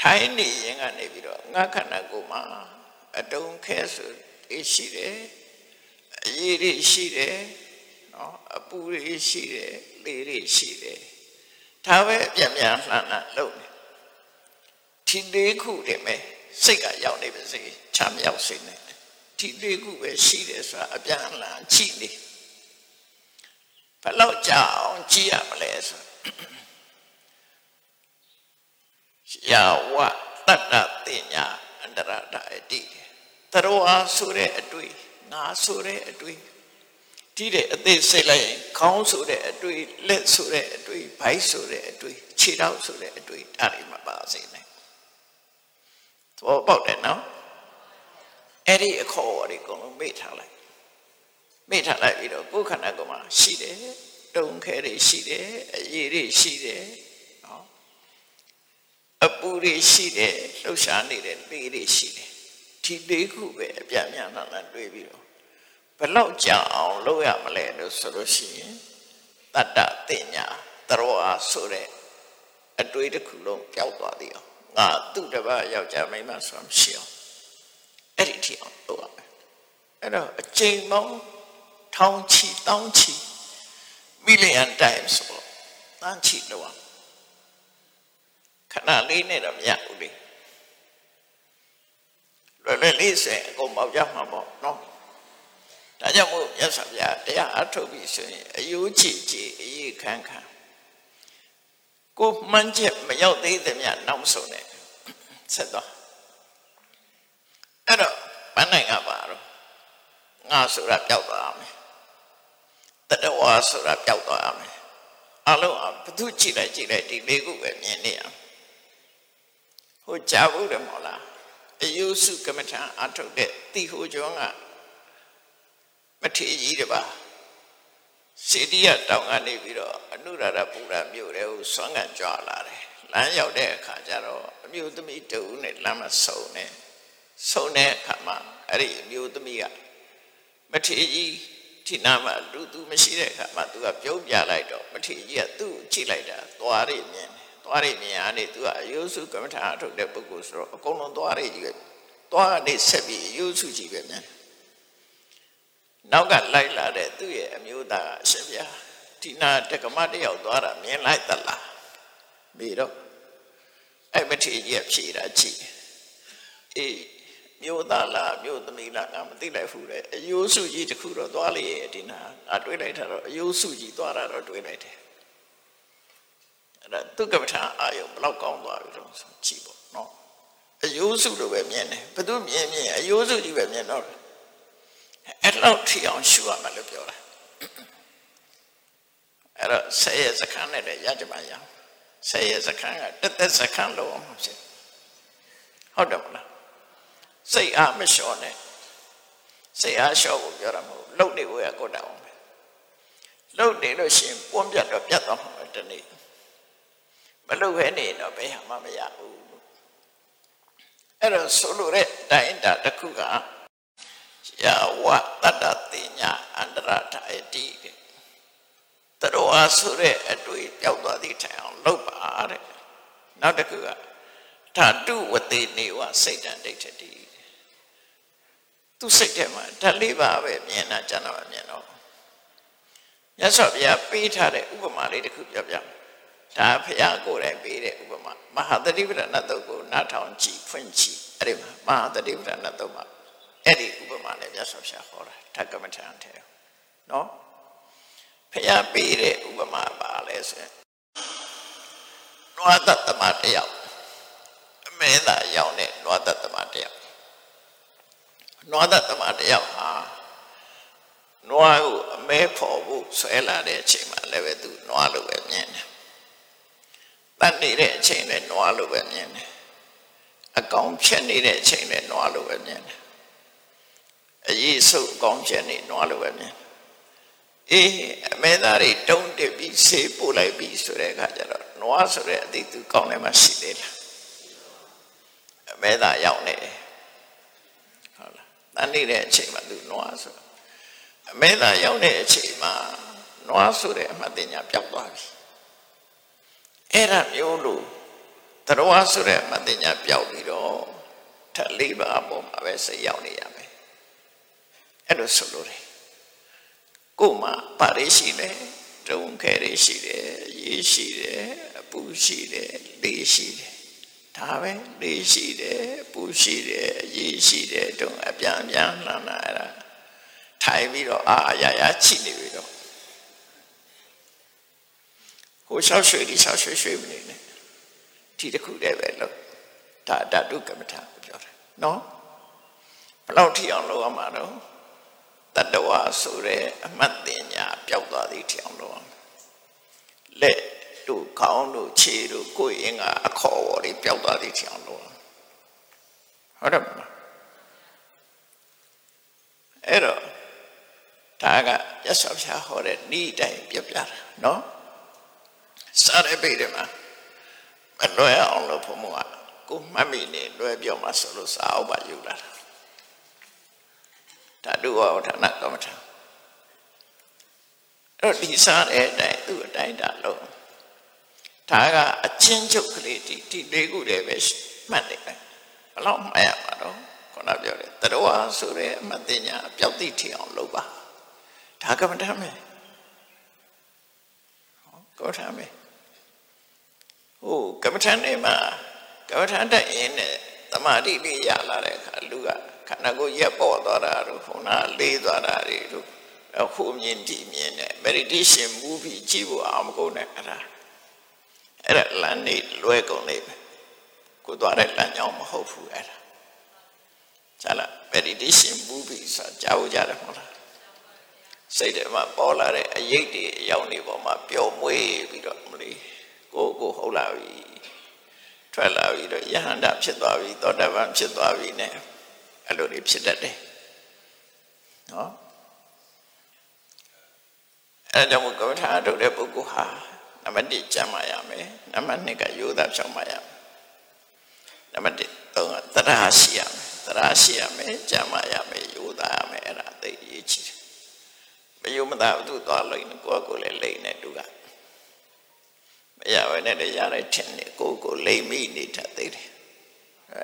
ထိုင်းနေရင်ကနေပြီးတော့ငါခန္ဓာကိုယ်မှာအတုံးခဲဆို ရှိတယ်အရေးတွေရှိတယ်နော်အပူတွေရှိတယ်လေတွေရှိတယ်ဒါပဲအပြတ်များလှမ်းလှမ်းလုပ်နေဒီလေးခုတည်းပဲစိတ်ကရောက်နေပါစေချမ်းမြောက်စေနေဒီလေးခုပဲရှိတယ်ဆိုတာအပြန်အလှန်ကြည့်နေဘယ်လောက်ကြာအောင်ကြည့်ရမလဲဆိုယာဝတတ္တတင်ညာအန္တရတအတိတ ရောအားဆိုတဲ့အတွေ့ငါဆိုတဲ့အတွေ့ဒီတဲ့အသေးစိတ်လိုက်ရင်ခေါင်းဆိုတဲ့အတွေ့လက်ဆိုတဲ့အတွေ့ဘိုက်ဆိုတဲ့အတွေ့ခြေထောက်ဆိုတဲ့အတွေ့ဒါတွေမပါစေနဲ့သဘောပေါက်တယ်နော်အဲ့ဒီအခေါ်အဝေါ်တွေအကုန်လုံးမေ့ထားလိုက်မေ့ထားလိုက်ပြီးတော့ကိုယ်ခန္ဓာကိုယ်မှာရှိတယ်တုံခဲတွေရှိတယ်အရေးတွေရှိတယ်နော်အပူတွေရှိတယ်လှုပ်ရှားနေတဲ့လေတွေရှိတယ် ဒီလေးခုပဲအပြတ်များလာလာတွေးပြီးတော့ဘလောက်ကြာအောင်လုပ်ရမလဲလို့ဆိုလို့ရှိရင်တတ္တတင်ညာတရောအားဆိုတဲ့အတွေးတစ်ခုလုံးပျောက်သွားသေးအောင်ငါသူ့တပတ်ယောက်ျားမိန်းမဆိုတာမရှိအောင်အဲ့ဒီထိအောင်လုပ်ရမယ်အဲ့တော့အချိန်ပေါင်းထောင်ချီတောင်းချီ million times ပေါ့တန်းချီလုပ်အောင်ခဏလေးနဲ့တော့မရဘူးလေ လွယ်လွယ်လေးစင်အကုန်ပေါက်ကြမှာပေါ့နော်ဒါကြောင့်မို့မြတ်စွာဘုရားတရားအထုတ်ပြီးဆိုရင်အယိုးချီချီအေးခန်းခန်းကိုမှန်းချက်မရောက်သေးသမျှနောက်ဆုံးနဲ့ဆက်တော့အဲ့တော့မနိုင်ကပါတော့ငါဆိုတာပျောက်သွားမယ်တတဝါဆိုတာပျောက်သွားမယ်အလုံးအဘသူကြည့်လိုက်ကြည့်လိုက်ဒီလေးခုပဲမြင်နေရဟိုကြားဘူးတယ်မဟုတ်လား အယုစုကမ္မထံအထုတ်တဲ့တိဟိုကျောင်းကမထေကြီးတပါစေတီရတောင်ကနေပြီးတော့အနုရရပူရမြို့တဲ့ကိုဆွမ်းကန်ကြွလာတယ်လမ်းရောက်တဲ့အခါကျတော့အမျိုးသမီးတူနဲ့လမ်းမဆုံနဲ့ဆုံတဲ့အခါမှာအဲ့ဒီအမျိုးသမီးကမထေကြီးဒီနာမှာလူသူမရှိတဲ့အခါမှာသူကပြုံးပြလိုက်တော့မထေကြီးကသူ့ကိုကြည့်လိုက်တာသွားရမြင်တယ် သွားရမြင်ရနေသူကအယုစုကမ္မထာအထုတ်တဲ့ပုဂ္ဂိုလ်ဆိုတော့အကုန်လုံးသွားရကြီးပဲသွားနေဆက်ပြီးအယုစုကြီးပဲမြင်နောက်ကလိုက်လာတဲ့သူ့ရဲ့အမျိုးသားအရှင်ဗျာဒီနာတက္ကမတယောက်သွားတာမြင်လိုက်သလားပြီးတော့အဲ့မထေကြီးကဖြေတာကြည့်အေးမြို့သားလားမြို့သမီးလားငါမသိလိုက်ဘူးလေအယိုးစုကြီးတခုတော့သွားလေဒီနာငါတွေးလိုက်တာတော့အယိုးစုကြီးသွားတာတော့တွေးလိုက်တယ် အဲ့ဒါသူကပ္ပထာအာယုဘလောက်ကောင်းသွားပြီတော့ကြည့်ပေါ့နော်အယိုးစုလိုပဲမြင်တယ်ဘသူမြင်မြင်အယိုးစုကြီးပဲမြင်တော့တယ်အဲ့လောက်ထီအောင်ရှုရမယ်လို့ပြောတာအဲ့တော့ဆယ်ရစခန်းနဲ့လည်းရကြမှာရအောင်ဆယ်ရစခန်းကတက်တက်စခန်းလို့အောင်ဖြစ်ဟုတ်တယ်မလားစိတ်အားမလျှော့နဲ့စိတ်အားလျှော့ဖို့ပြောတာမဟုတ်လှုပ်နေဖို့ရကိုတောင်းပဲလှုပ်နေလို့ရှိရင်ပွန်းပြတ်တော့ပြတ်သွားမှာတနေ့ မလှုပ်ခဲနေတော့ဘယ်ဟာမှမရဘူးအဲ့တော့ဆိုလိုတဲ့တိုင်းတာတစ်ခုကယာဝတတ္တတိညာအန္တရထာယတိတဲ့တရောအားဆိုတဲ့အတွေ့ပျောက်သွားသည့်ထိုင်အောင်လုပ်ပါတဲ့နောက်တစ်ခုကဓာတုဝတိနေဝစိတ်တန်ဒိဋ္ဌတိသူစိတ်ထဲမှာဓာတ်လေးပါပဲမြင်တာကျန်တော့မြင်တော့မြတ်စွာဘုရားပေးထားတဲ့ဥပမာလေးတစ်ခုပြောပြ ဒါဘုရားကိုယ်တိုင်ပေးတဲ့ဥပမာမဟာသတိပဋ္ဌာန်တုတ်ကိုနားထောင်ကြည့်ဖွင့်ကြည့်အဲ့ဒီမှာမဟာသတိပဋ္ဌာန်တုတ်မှာအဲ့ဒီဥပမာနဲ့မြတ်စွာဘုရားဟောတာဓကမထံထဲနော်ဖျားပေးတဲ့ဥပမာပါလဲဆိုရင်နွားတသမတယောက်အမဲသာရောက်တဲ့နွားတသမတယောက်နွားတသမတယောက်ဟာနွားကိုအမဲဖော်ဖို့ဆွဲလာတဲ့အချိန်မှာလည်းပဲသူနွားလိုပဲမြင် တယ်တတ်နေတဲ့အချိန်လည်းနွားလိုပဲမြင်တယ်အကောင်ဖြတ်နေတဲ့အချိန်လည်းနွားလိုပဲမြင်တယ်အရေးစုပ်အကောင်ဖြတ်နေနွားလိုပဲမြင်တယ်အေးအမေသားတွေတုံးတက်ပြီးဆေးပို့လိုက်ပြီးဆိုတဲ့အခါကျတော့နွားဆိုတဲ့အတိတ်သူကောင်းတယ်မှရှိသေးလားအမေသားရောက်နေတယ်ဟုတ်လားတန်နေတဲ့အချိန်မှာသူနွားဆိုအမေသားရောက်တဲ့အချိန်မှာနွားဆိုတဲ့အမှတ်တင်ညာပျောက်သွားပြီ အဲ့ဒါမျိုးလို့တရဝဆိုတဲ့အမှတ်တင်ညာပျောက်ပြီးတော့ထက်လေးပါအပေါ်မှာပဲစိတ်ရောက်နေရမယ်အဲ့လိုဆိုလို့တယ်ကိုယ်မှာပါရရှိတယ်တုံခဲရရှိတယ်ရေးရှိတယ်အပူရှိတယ်လေးရှိတယ်ဒါပဲလေးရှိတယ်အပူရှိတယ်ရေးရှိတယ်တုံအပြန်အပြန်လှမ်းလာအဲ့ဒါထိုင်ပြီးတော့အာရရချိနေပြီတော့ ဟိုရှောက်ရွှေဒီရှောက်ရွှေရွှေမနေနဲ့ဒီတစ်ခုတည်းပဲလို့ဒါဓာတုကမ္မထာပြောတယ်နော်ဘယ်လောက်ထိအောင်လုပ်ရမှာတော့တတဝါဆိုတဲ့အမှတ်တင်ညာပျောက်သွားသည့်ထအောင်လို့လက်တို့ခေါင်းတို့ခြေတို့ကိုယ်ရင်ကအခေါ်ပေါ်တွေပျောက်သွားသည့်ထအောင်လို့ဟုတ်တယ်မလားအဲ့တော့ဒါကရသော်ဖြာဟောတဲ့ဤတိုင်းပြပြတာနော် စားရပေတယ်မှာမလွယ်အောင်လို့ဘုံကကိုမှတ်မိနေလွယ်ပြောမှဆိုလို့စာအုပ်ပါယူလာတာဓာတုဝဋ္ဌာဏကမ္မထာအဲ့တော့ဒီစားတဲ့အတိုင်းသူ့အတိုင်းဒါလို့ဒါကအချင်းချုပ်ကလေးဒီဒီလေးခုတည်းပဲမှတ်နေတယ်ဘလောက်မှတ်ရမှာတော့ခုနပြောတယ်တရဝဆိုတဲ့အမသိညာပျောက်သိထီအောင်လုပ်ပါဒါကမ္မထာမယ်ကောထာမယ် ဟိုကမ္မထာနေမှာကမ္မထာတက်ရင်နဲ့တမာတိလေးရလာတဲ့အခါလူကခန္ဓာကိုယ်ရက်ပေါ်သွားတာတို့ခုနလေးသွားတာတွေတို့အခုမြင်ဒီမြင်နဲ့ meditation မူပြီးကြည့်ဖို့အာမကုန်နဲ့အဲ့ဒါအဲ့ဒါလမ်းနေလွဲကုန်နေပဲကိုသွားတဲ့လမ်းကြောင်းမဟုတ်ဘူးအဲ့ဒါဇာလာ meditation မူပြီးဆိုကြားဖို့ကြတယ်မဟုတ်လားစိတ်ထဲမှာပေါ်လာတဲ့အရေးတွေအယောင်တွေပေါ်မှာပျော်မွေးပြီးတော့မလေး ကိုကိုဟုတ်လာပြီထွက်လာပြီးတော့ယဟန္တာဖြစ်သွားပြီသောတာပန်ဖြစ်သွားပြီ ਨੇ အဲ့လိုတွေဖြစ်တတ်တယ်နော်အဲ့အဲဒါကြောင့်မို့ကမ္မထာထုတ်တဲ့ပုဂ္ဂိုလ်ဟာနံပါတ်1ကျမ်းမာရမယ်နံပါတ်2ကယောသားဖြောင်းပါရမယ်နံပါတ်3ကသရရှိရမယ်သရရှိရမယ်ကျမ်းမာရမယ်ယောသားရမယ်အဲ့ဒါသိအရေးကြီးတယ်မယုံမသာသူသွားလို့ကိုယ့်ကိုယ်လည်းလိမ့်နေသူက မရဘဲနဲ့လည်းရတဲ့ထင်နေကိုယ့်ကိုယ်လိမ့်မိနေတတ်သေးတယ်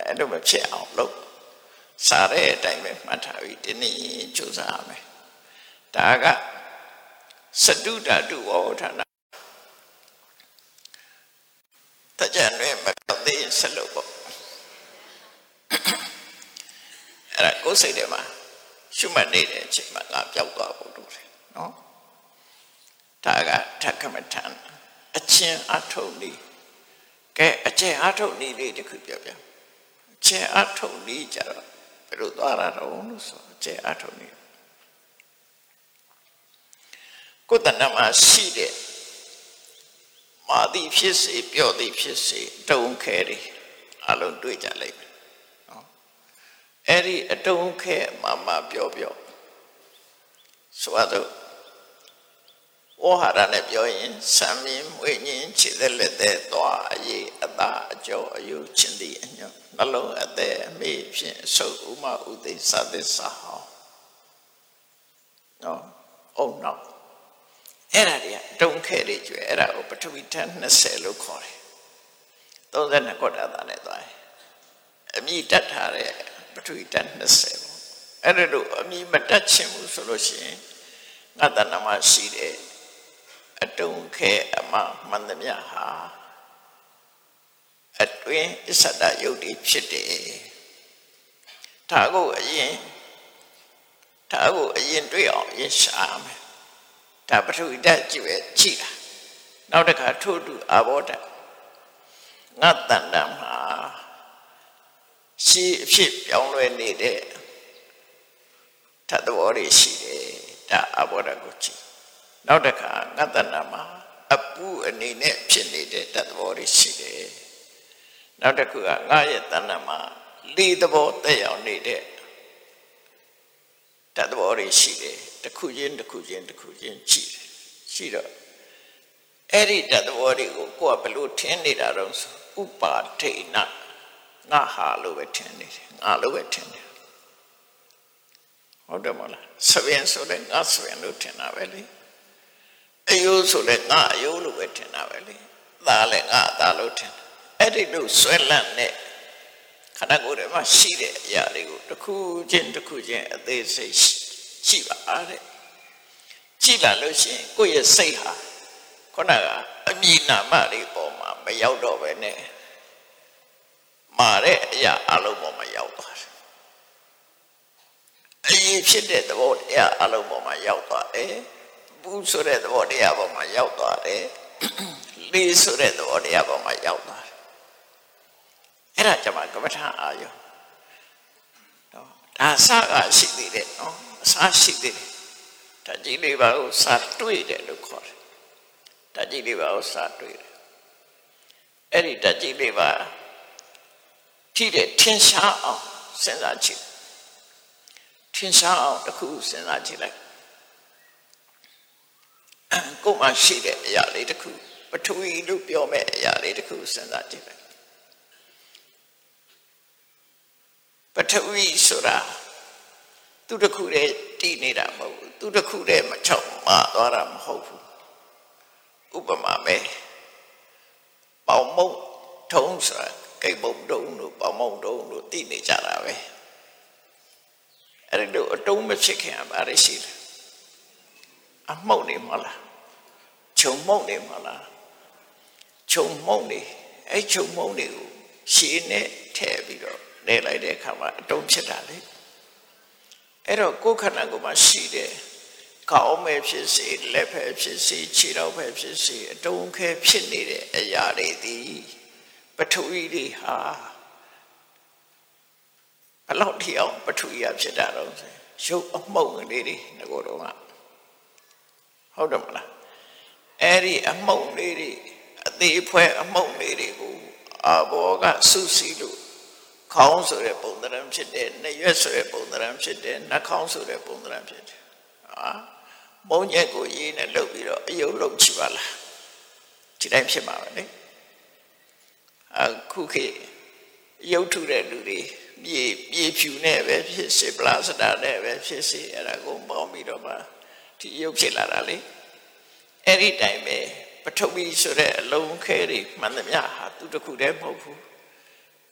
အဲ့လိုမဖြစ်အောင်လုပ်စားတဲ့အတိုင်းပဲမှတ်ထားပြီးဒီနေ့ကြိုးစားရမယ်ဒါကစတုဓာတုဝဋ္ဌာဏတကြံတွေမကသေးဆက်လို့ပေါ့အဲ့ဒါကိုယ်စိတ်ထဲမှာရှုမှတ်နေတဲ့အချိန်မှာငါပျောက်သွားဖို့လုပ်တယ်နော်ဒါကဓကမထံ အချင်းအထုံနေကဲအချင်းအထုံနေလေးတခုပြောပြအချင်းအထုံနေကြတော့ဘယ်လိုသွားရတော့လို့ဆိုအချင်းအထုံနေကိုယ်တဏ္ဍမှာရှိတဲ့မာတိဖြစ်စေပြော့တိဖြစ်စေတုံခဲတွေအလုံးတွေ့ကြလိမ့်မယ်နော်အဲ့ဒီအတုံခဲမမပြောပြောဆိုတော့ ဝဟာရနဲ့ပြောရင်ဆံမြင်မွေညင်းခြေသက်လက်သက်သွားအရေးအသာအကျော်အယုချင်းသည်အညွနှလုံးအသက်အမေဖြင့်အဆုပ်ဥမဥသိသသစ္စာဟောနော်အုံနောက်အဲ့ဒါတွေကတုံးခဲတွေကျွဲအဲ့ဒါကိုပထဝီဓာတ်20လို့ခေါ်တယ်32ခုတာသားနဲ့သွားတယ်အမြင့်တက်ထားတဲ့ပထဝီဓာတ်20ပေါ့အဲ့ဒါလို့အမြင့်မတက်ချင်ဘူးဆိုလို့ရှိရင်ငါတဏ္ဍမှာရှိတဲ့ အတုံးခဲအမမှန်သမျှဟာအတွင်းအစ္ဆဒယုတ်တိဖြစ်တယ်ဒါကိုအရင်ဒါကိုအရင်တွေ့အောင်အရင်ရှာမယ်ဒါပထဝီဓာတ်ကြည့်ပဲကြည့်တာနောက်တစ်ခါထို့တူအဘောဓာတ်ငါတန်တမှာရှိအဖြစ်ပြောင်းလဲနေတဲ့ဓာတ်သဘောတွေရှိတယ်ဒါအဘောဓာတ်ကိုကြည့် နောက်တစ်ခါငါတန်တမှာအပူအနေနဲ့ဖြစ်နေတဲ့ဓာတ်သဘောတွေရှိတယ်နောက်တစ်ခုကငါရဲ့တန်တမှာလေသဘောတက်ရောက်နေတဲ့ဓာတ်သဘောတွေရှိတယ်တစ်ခုချင်းတစ်ခုချင်းတစ်ခုချင်းရှိတယ်ရှိတော့အဲ့ဒီတသဘောတွေကိုကိုယ်ကဘလို့ထင်နေတာတော့ဥပါဒိဏငါဟာလို့ပဲထင်နေတယ်ငါလို့ပဲထင်တယ်ဟုတ်တယ်မလားဆပင်ဆိုတဲ့ငါဆပင်လို့ထင်တာပဲလေ အယိုးဆိုတဲ့ငါအယိုးလို့ပဲထင်တာပဲလေသားလည်းငါအသားလို့ထင်တယ်အဲ့ဒီလို့ဆွဲလန့်တဲ့ခန္ဓာကိုယ်ထဲမှာရှိတဲ့အရာတွေကိုတစ်ခုချင်းတစ်ခုချင်းအသေးစိတ်ရှိပါတဲ့ကြည့်လာလို့ရှိရင်ကိုယ့်ရဲ့စိတ်ဟာခုနကအမြင်နာမတွေပေါ်မှာမရောက်တော့ပဲနဲ့မာတဲ့အရာအလုံးပေါ်မှာရောက်သွားတယ်အရေးဖြစ်တဲ့သဘောတရားအလုံးပေါ်မှာရောက်သွားတယ် ဘူးဆိုတဲ့သဘောတရားပေါ်မှာရောက်သွားတယ်လေးဆိုတဲ့သဘောတရားပေါ်မှာရောက်သွားတယ်အဲ့ဒါကြမှာကမ္မထာအာယုတော့ဒါအစကရှိသေးတယ်နော်အစရှိသေးတယ်ဓာတ်ကြီးလေးပါကိုစာတွေ့တယ်လို့ခေါ်တယ်ဓာတ်ကြီးလေးပါကိုစာတွေ့တယ်အဲ့ဒီဓာတ်ကြီးလေးပါထိတဲ့ထင်ရှားအောင်စဉ်းစားကြည့်ထင်ရှားအောင်တစ်ခုစဉ်းစားကြည့်လိုက် ကိုယ်မှရှိတဲ့အရာလေးတစ်ခုပထဝီလို့ပြောမဲ့အရာလေးတစ်ခုစဉ်းစားကြည့်လိုက်ပထဝီဆိုတာသူတစ်ခုတည်းတည်နေတာမဟုတ်ဘူးသူတစ်ခုတည်းမချောက်မသွားတာမဟုတ်ဘူးဥပမာပဲပေါမုံထုံးဆိုတာကိတ်မုံတုံးလို့ပေါမုံတုံးလို့တည်နေကြတာပဲအဲ့ဒီလိုအတုံးမဖြစ်ခင်ပါရရှိတယ်အမှုန့်နေမလား ခြုံမှုန့်နေမလားခြုံမှုန့်နေအဲ့ခြုံမှုန့်တွေကိုရှည်နဲ့ထည့်ပြီးတော့နေလိုက်တဲ့အခါမှာအတုံးဖြစ်တာလေအဲ့တော့ကိုယ်ခန္ဓာကိုယ်မှာရှိတဲ့ကောင်းမဲ့ဖြစ်စေလက်ဖက်ဖြစ်စေခြေထောက်ဖက်ဖြစ်စေအတုံးခဲဖြစ်နေတဲ့အရာတွေသည်ပထဝီတွေဟာဘလောက်ထိအောင်ပထဝီရဖြစ်တာတော့ရုပ်အမှုန့်ကလေးတွေငကိုတော့ကဟုတ်တယ်မလား အဲ့ဒီအမှုန့်လေးတွေအသေးဖွဲအမှုန့်လေးတွေကိုအဘောကစုစည်းလို့ခေါင်းဆိုတဲ့ပုံသဏ္ဍာန်ဖြစ်တယ်၊နှရွက်ဆိုတဲ့ပုံသဏ္ဍာန်ဖြစ်တယ်၊နှာခေါင်းဆိုတဲ့ပုံသဏ္ဍာန်ဖြစ်တယ်။ဟာမုံညက်ကိုရေးနဲ့လှုပ်ပြီးတော့အယုတ်လှုပ်ချပါလားဒီတိုင်းဖြစ်မှာပဲလေအခုခေတ်ရုပ်ထုတဲ့လူတွေမြေမြေဖြူနဲ့ပဲဖြစ်စေပလာစတာနဲ့ပဲဖြစ်စေအဲ့ဒါကိုပေါင်းပြီးတော့မှဒီရုပ်ဖြစ်လာတာလေ အဲ့ဒီတိုင်းပဲပထဝီဆိုတဲ့အလုံးခဲတွေမှန်သမျှဟာသူတစ်ခုတည်းမဟုတ်ဘူး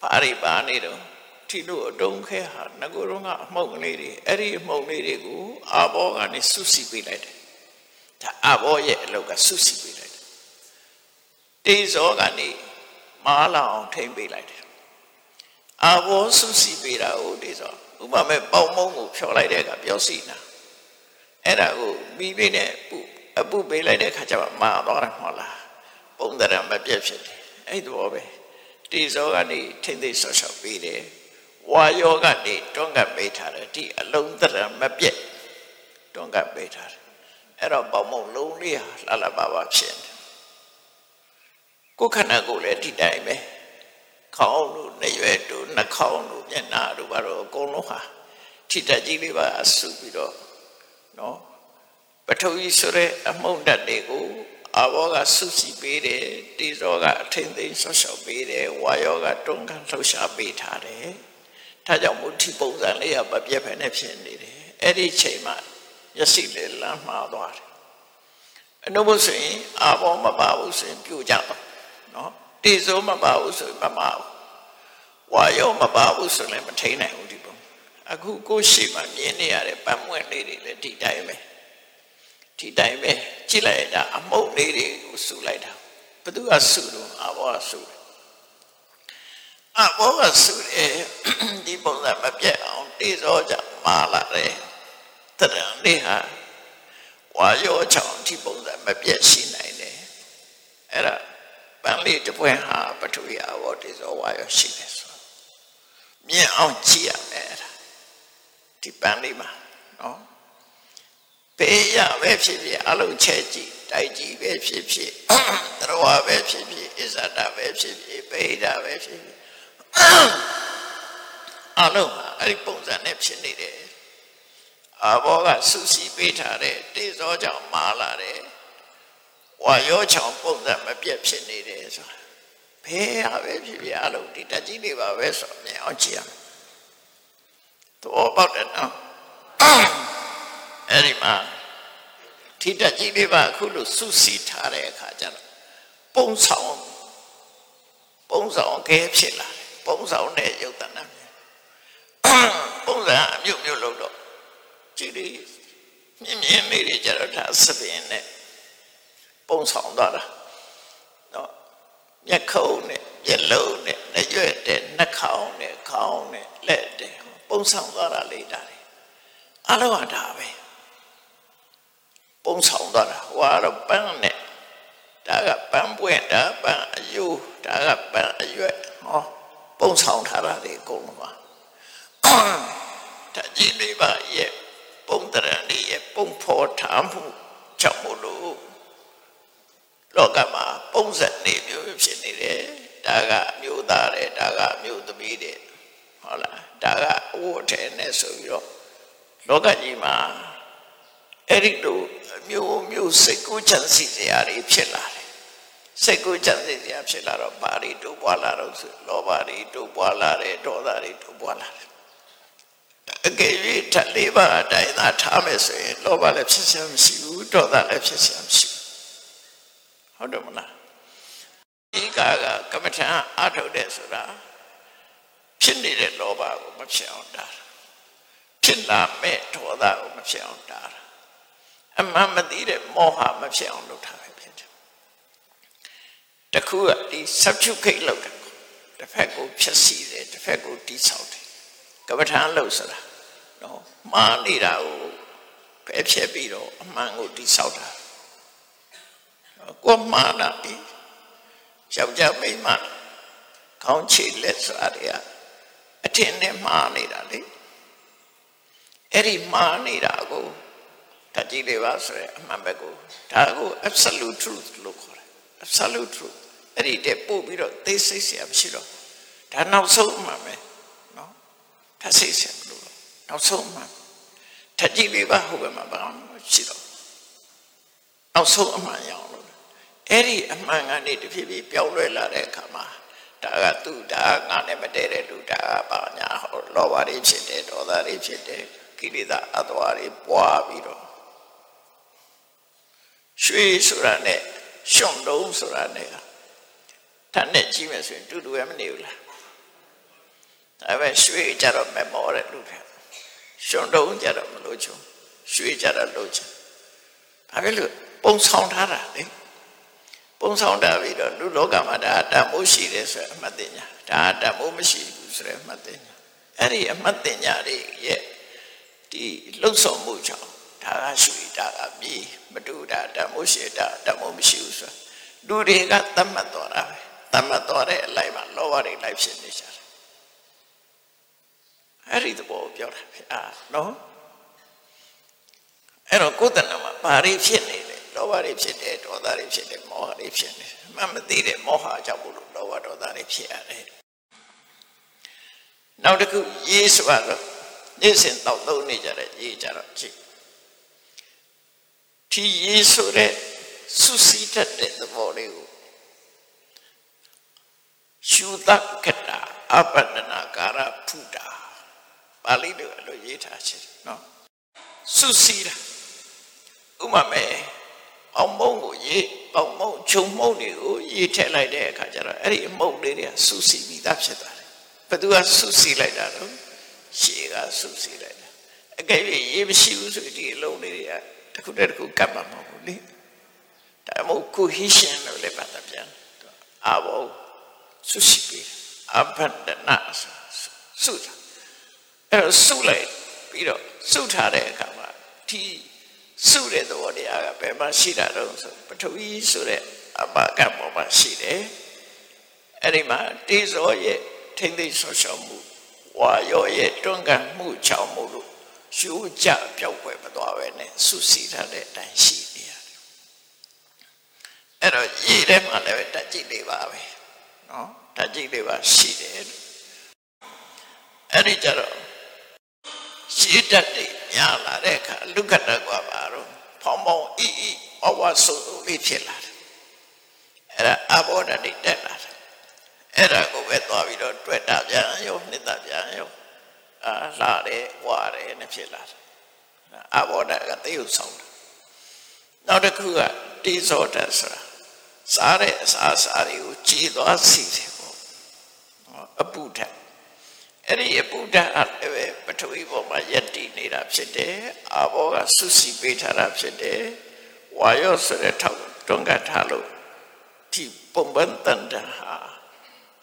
ဘာတွေပါနေတော့ဒီလိုအတုံးခဲဟာငကိုယ်တော့ကအမှုန့်လေးတွေအဲ့ဒီအမှုန့်လေးတွေကိုအာဘောကနေစုစည်းပေးလိုက်တယ်ဒါအာဘောရဲ့အလုပ်ကစုစည်းပေးလိုက်တယ်တေဇောကနေမာလာအောင်ထိမ့်ပေးလိုက်တယ်အာဘောစုစည်းပေးတာဟုတ်တေဇောဥပမာပေါင်းမုံကိုဖြောလိုက်တဲ့အခါပြောစီနာအဲ့ဒါကိုမိမိနဲ့ပု အပုပေးလိုက်တဲ့အခါကျမှမာသွားတယ်မဟုတ်လားပုံသဏ္ဍာန်မပြတ်ဖြစ်တယ်အဲ့ဒီဘောပဲတေဇောကနေထိမ့်သိဆော့ဆော့ပေးတယ်ဝါယောကနေတွန်းကပ်ပေးထားတယ်ဒီအလုံးသဏ္ဍာန်မပြတ်တွန်းကပ်ပေးထားတယ်အဲ့တော့ပေါမုံလုံးလေးဟာလှလှပပဖြစ်တယ်ကိုယ်ခန္ဓာကိုယ်လည်းဒီတိုင်းပဲခေါင်းတို့နှရွယ်တို့နှာခေါင်းတို့မျက်နှာတို့ဘာလို့အကုန်လုံးဟာထိတက်ကြီးလေးပါအဆုပြီးတော့နော် ပထဝီဆိုတဲ့အမှုန့်ဓာတ်တွေကိုအဘောကဆုစီပေးတယ်တေဇောကအထင်သိမ်းဆော့ဆော့ပေးတယ်ဝါယောကတွန်းကန်လှုပ်ရှားပေးထားတယ်ဒါကြောင့်မို့ဒီပုံစံလေးကမပြတ်ဖက်နဲ့ဖြစ်နေတယ်အဲ့ဒီချိန်မှာမျက်စိလေးလမ်းမှားသွားတယ်အနုဘုဆိုရင်အာဘောမပါဘူးဆိုရင်ပြိုကြပါနော်တေဇောမပါဘူးဆိုရင်မပါဘူးဝါယောမပါဘူးဆိုရင်မထိန်နိုင်ဘူးဒီပုံအခုကိုယ်ရှိမှမြင်နေရတဲ့ပတ်မွင့်လေးတွေလည်းဒီတိုင်းပဲ ဒီတိုင်းပဲကြည့်လိုက်တာအမုတ်လေးတွေကိုစုလိုက်တာဘသူကစုတော့အာဘောကစုတယ်အဘောကစုတယ်ဒီပုံစံမပြတ်အောင်တေဇောကြမာလာတယ်တရံလေးဟာဝါယောချောင်းဒီပုံစံမပြတ်ရှိနိုင်တယ်အဲ့ဒါပန်းလေးတစ်ပွဲဟာပထဝီအဘောတေဇောဝါယောရှိတယ်ဆိုမြင်အောင်ကြည့်ရမယ်အဲ့ဒါဒီပန်းလေးမှာနော် ဘေးရပဲဖြစ်ဖြစ်အလုံးချဲကြည့်တိုက်ကြည့်ပဲဖြစ်ဖြစ်တရဝပဲဖြစ်ဖြစ်အစ္ဆဒပဲဖြစ်ဖြစ်ဗေဒပဲဖြစ်ဖြစ်အလုံးဟာအဲ့ဒီပုံစံနဲ့ဖြစ်နေတယ်အဘောကဆူစီပေးထားတဲ့တေဇောကြောင့်မာလာတယ်ဝါရောချောင်ပုံစံမပြတ်ဖြစ်နေတယ်ဆိုတာဘယ်ဟာပဲဖြစ်ဖြစ်အလုံးဒီတက်ကြီးလေးပါပဲဆိုမြင်အောင်ကြည့်ရမယ်တော့ပေါက်တယ်နော်အဲ့ဒီမှာ ထိတက်ကြီးလေးပါအခုလို့စုစီထားတဲ့အခါကျတော့ပုံဆောင်ပုံဆောင်ခဲဖြစ်လာတယ်ပုံဆောင်တဲ့ယုတ်တနာပုံစံအမျိုးမျိုးလို့တော့ကြည့်လေးမြင်မြင်လေးတွေကျတော့ဒါစပင်းနဲ့ပုံဆောင်သွားတာနော်မျက်ခုံးနဲ့မျက်လုံးနဲ့နှရွက်တဲ့နှာခေါင်းနဲ့ခေါင်းနဲ့လက်တဲ့ပုံဆောင်သွားတာလေးဒါတွေအလုံးအတာပဲ ပုံဆောင်သွားတာဟိုကတော့ပန်းနဲ့ဒါကပန်းပွင့်ဒါပန်းအယိုးဒါကပန်းအရွက်ဟောပုံဆောင်ထားတာတွေအကုန်လုံးပါဒါကြည့်လေးပါရဲ့ပုံတရံလေးရဲ့ပုံဖော်ထားမှုကြောင့်မို့လို့လောကမှာပုံစံနေမျိုးဖြစ်နေတယ်ဒါကအမျိုးသားတယ်ဒါကအမျိုးသမီးတယ်ဟုတ်လားဒါကအဝတ်ထဲနဲ့ဆိုပြီးတော့လောကကြီးမှာ အဲ့ဒီလိုမျိုးမျိုးစိတ်ကူးချမ်းစီစရာတွေဖြစ်လာတယ်စိတ်ကူးချမ်းစီစရာဖြစ်လာတော့ဘာတွေတိုးပွားလာတော့ဆိုလောဘတွေတိုးပွားလာတယ်ဒေါသတွေတိုးပွားလာတယ်အကယ်၍ထပ်လေးပါအတိုင်းသာထားမယ်ဆိုရင်လောဘလည်းဖြစ်စရာမရှိဘူးဒေါသလည်းဖြစ်စရာမရှိဘူးဟုတ်တယ်မလားဒီကာကကမ္မထံအထုတ်တဲ့ဆိုတာဖြစ်နေတဲ့လောဘကိုမဖြစ်အောင်တားဖြစ်လာမဲ့ဒေါသကိုမဖြစ်အောင်တား အမှန်မသိတဲ့မောဟမဖြစ်အောင်လုပ်ထားပဲဖြစ်တယ်တခုကဒီ subjugate လုပ်တယ်တစ်ဖက်ကိုဖြည့်ဆည်းတယ်တစ်ဖက်ကိုတိဆောက်တယ်ကပ္ပထာလို့ဆိုတာနော်မှားနေတာကိုဖယ်ဖြည့်ပြီးတော့အမှန်ကိုတိဆောက်တာကိုမှားတာပြီယောက်ျားမိန်းမခေါင်းခြေလက်ဆိုတာတွေကအထင်နဲ့မှားနေတာလေအဲ့ဒီမှားနေတာကို ဓာတ်ကြီးတွေပါဆိုရယ်အမှန်ပဲကိုဒါကို absolute truth လို့ခေါ်တယ် absolute truth အဲ့ဒီတဲ့ပို့ပြီးတော့သိစိတ်ဆရာမရှိတော့ဒါနောက်ဆုံးမှပဲနော်ဖတ်စိတ်ဆရာလို့နောက်ဆုံးမှဓာတ်ကြီးတွေပါဟုတ်ပဲမှာဘာမှမရှိတော့နောက်ဆုံးအမှန်ရအောင်လို့အဲ့ဒီအမှန်ကနေတဖြည်းဖြည်းပြောင်းလဲလာတဲ့အခါမှာဒါကသူ့ဒါငါနဲ့မတည့်တဲ့လူဒါကပါညာဟောလောဘတွေဖြစ်တယ်ဒေါသတွေဖြစ်တယ်ကိလေသာအတ္တဝါတွေပွားပြီးတော့ ရွှေဆိုတာနဲ့ရှုံတုံးဆိုတာနဲ့တန်းနဲ့ကြီးမယ်ဆိုရင်တူတူရမနေဘူးလားဒါပဲရွှေကြတော့မမောတဲ့လူတွေရှုံတုံးကြတော့မလို့ချုံရွှေကြတော့လို့ချင်ဘာဖြစ်လို့ပုံဆောင်ထားတာလေပုံဆောင်တာပြီးတော့လူလောကမှာဒါတတ်မိုးရှိတယ်ဆိုအမှတ်တင်ညာဒါတတ်မိုးမရှိဘူးဆိုတဲ့အမှတ်တင်ညာအဲ့ဒီအမှတ်တင်ညာတွေရဲ့ဒီလှုပ်ဆောင်မှုကြောင့် ဒါကရွှေဒါကမြေမတူတာတတ်မိုးရှိတာတတ်မိုးမရှိဘူးဆိုလူတွေကသတ်မှတ်တော်တာပဲသတ်မှတ်တော်တဲ့အလိုက်မှာလောဘတွေလိုက်ဖြစ်နေကြတယ်အဲ့ဒီသဘောကိုပြောတာဖြစ်အာနော်အဲ့တော့ကိုယ်တဏ္ဍမှာဘာတွေဖြစ်နေလဲလောဘတွေဖြစ်တယ်ဒေါသတွေဖြစ်တယ်မောဟတွေဖြစ်တယ်မှမသိတဲ့မောဟကြောင့်ဘုလို့လောဘဒေါသတွေဖြစ်ရတယ်နောက်တစ်ခုရေးဆိုတော့နေ့စဉ်တောက်သုံးနေကြတဲ့ရေးကြတော့ကြည့် ဒီရေးဆိုတဲ့စုစည်းတတ်တဲ့သဘောလေးကိုရှုတကတာအပန္နနာကာရဖုတာပါဠိလိုအဲ့လိုရေးထားချင်နော်စုစည်းတာဥမာမဲ့အောင်မုံကိုရေးအောင်မုံခြုံမုံတွေကိုရေးထည့်လိုက်တဲ့အခါကျတော့အဲ့ဒီအမုံလေးတွေကစုစည်းပြီးသားဖြစ်သွားတယ်ဘယ်သူကစုစည်းလိုက်တာတော့ရှေးကစုစည်းလိုက်တာအကယ်၍ရေးမရှိဘူးဆိုဒီအလုံးလေးတွေက တစ်ခုတည်းတစ်ခုကပ်မှာမဟုတ်ဘူးလေဒါမှမဟုတ် cohesion လို့လည်းပတ်သက်ပြန်အာဘောစုစည်းပြီးအဘဒနာစုတာအဲ့တော့စုလိုက်ပြီးတော့စုထားတဲ့အခါမှာဒီစုတဲ့သဘောတရားကဘယ်မှာရှိတာတော့ဆိုပထဝီဆိုတဲ့အပါကပေါ်မှာရှိတယ်အဲ့ဒီမှာတေဇောရဲ့ထိမ့်သိဆောရှောမှုဝါရောရဲ့တွန်းကန်မှုချောင်မှုလို့ ရှုကြပြောက်ွယ်မသွားပဲနဲ့စုစည်းထားတဲ့အတိုင်းရှိနေရတယ်အဲ့တော့ရည်ထဲမှာလည်းတက်ကြည့်လေးပါပဲနော်တက်ကြည့်လေးပါရှိတယ်အဲ့ဒီကြတော့ရှည်တတ်တယ်များလာတဲ့အခါလူကတ္တကွာပါတော့ဖောင်းဖောင်းအီအီဘဝဆိုးဆိုးလေးဖြစ်လာတယ်အဲ့ဒါအဘောဓာတိတက်လာတယ်အဲ့ဒါကိုပဲသွားပြီးတော့တွေ့တာပြန်ရောနှစ်တာပြန်ရော အာလာတယ်ဝါတယ်နဲ့ဖြစ်လာတယ်အဘောဓာကသေုပ်ဆောင်တယ်နောက်တစ်ခုကတိဇောဓာဆိုတာစားတဲ့အစာအစာတွေကိုကြည်သွားစီတယ်ပေါ့အပုဒ္ဓအဲ့ဒီအပုဒ္ဓအလည်းပဲပထဝီပေါ်မှာယက်တည်နေတာဖြစ်တယ်အာဘောကဆုစီပေးထားတာဖြစ်တယ်ဝါယောဆိုတဲ့ထောက်တွန်းကထားလို့ဒီပုံပန်းတန်တဟာ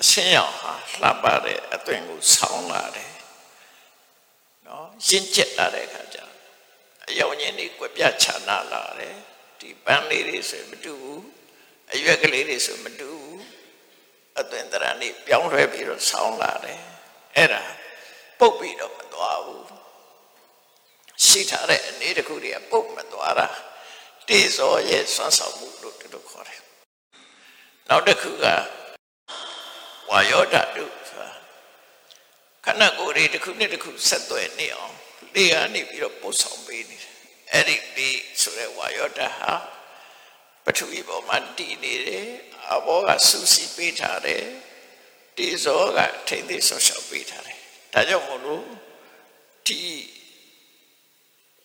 အရှင်းရောက်ဟာလှပတဲ့အသွင်ကိုဆောင်းလာတယ် နော်ရှင်းကျက်လာတဲ့အခါကျအယောင်ရင်းတွေကွပြချာနာလာတယ်ဒီပန်းလေးတွေဆိုမတူဘူးအရွက်ကလေးတွေဆိုမတူဘူးအသွင်တရဏိပြောင်းလဲပြီးတော့ဆောင်းလာတယ်အဲ့ဒါပုတ်ပြီးတော့မသွားဘူးရှိထားတဲ့အနေတစ်ခုတည်းကပုတ်မသွားတာတေဇောရဲ့ဆွမ်းဆောင်မှုလို့တူတူခေါ်တယ်နောက်တစ်ခုကဝါယောဓာတုဆိုတာ ခဏကိုယ်တွေတစ်ခုနဲ့တစ်ခုဆက်သွယ်နေအောင်လေကနေပြီးတော့ပို့ဆောင်ပေးနေတယ်အဲ့ဒီဒီဆိုတဲ့ဝါယောဓာဟာပထဝီပေါ်မှာတည်နေတယ်အဘောကစူးစီးပေးထားတယ်တေဇောကထိမ့်သိဆောရှောက်ပေးထားတယ်ဒါကြောင့်မို့လို့ဒီ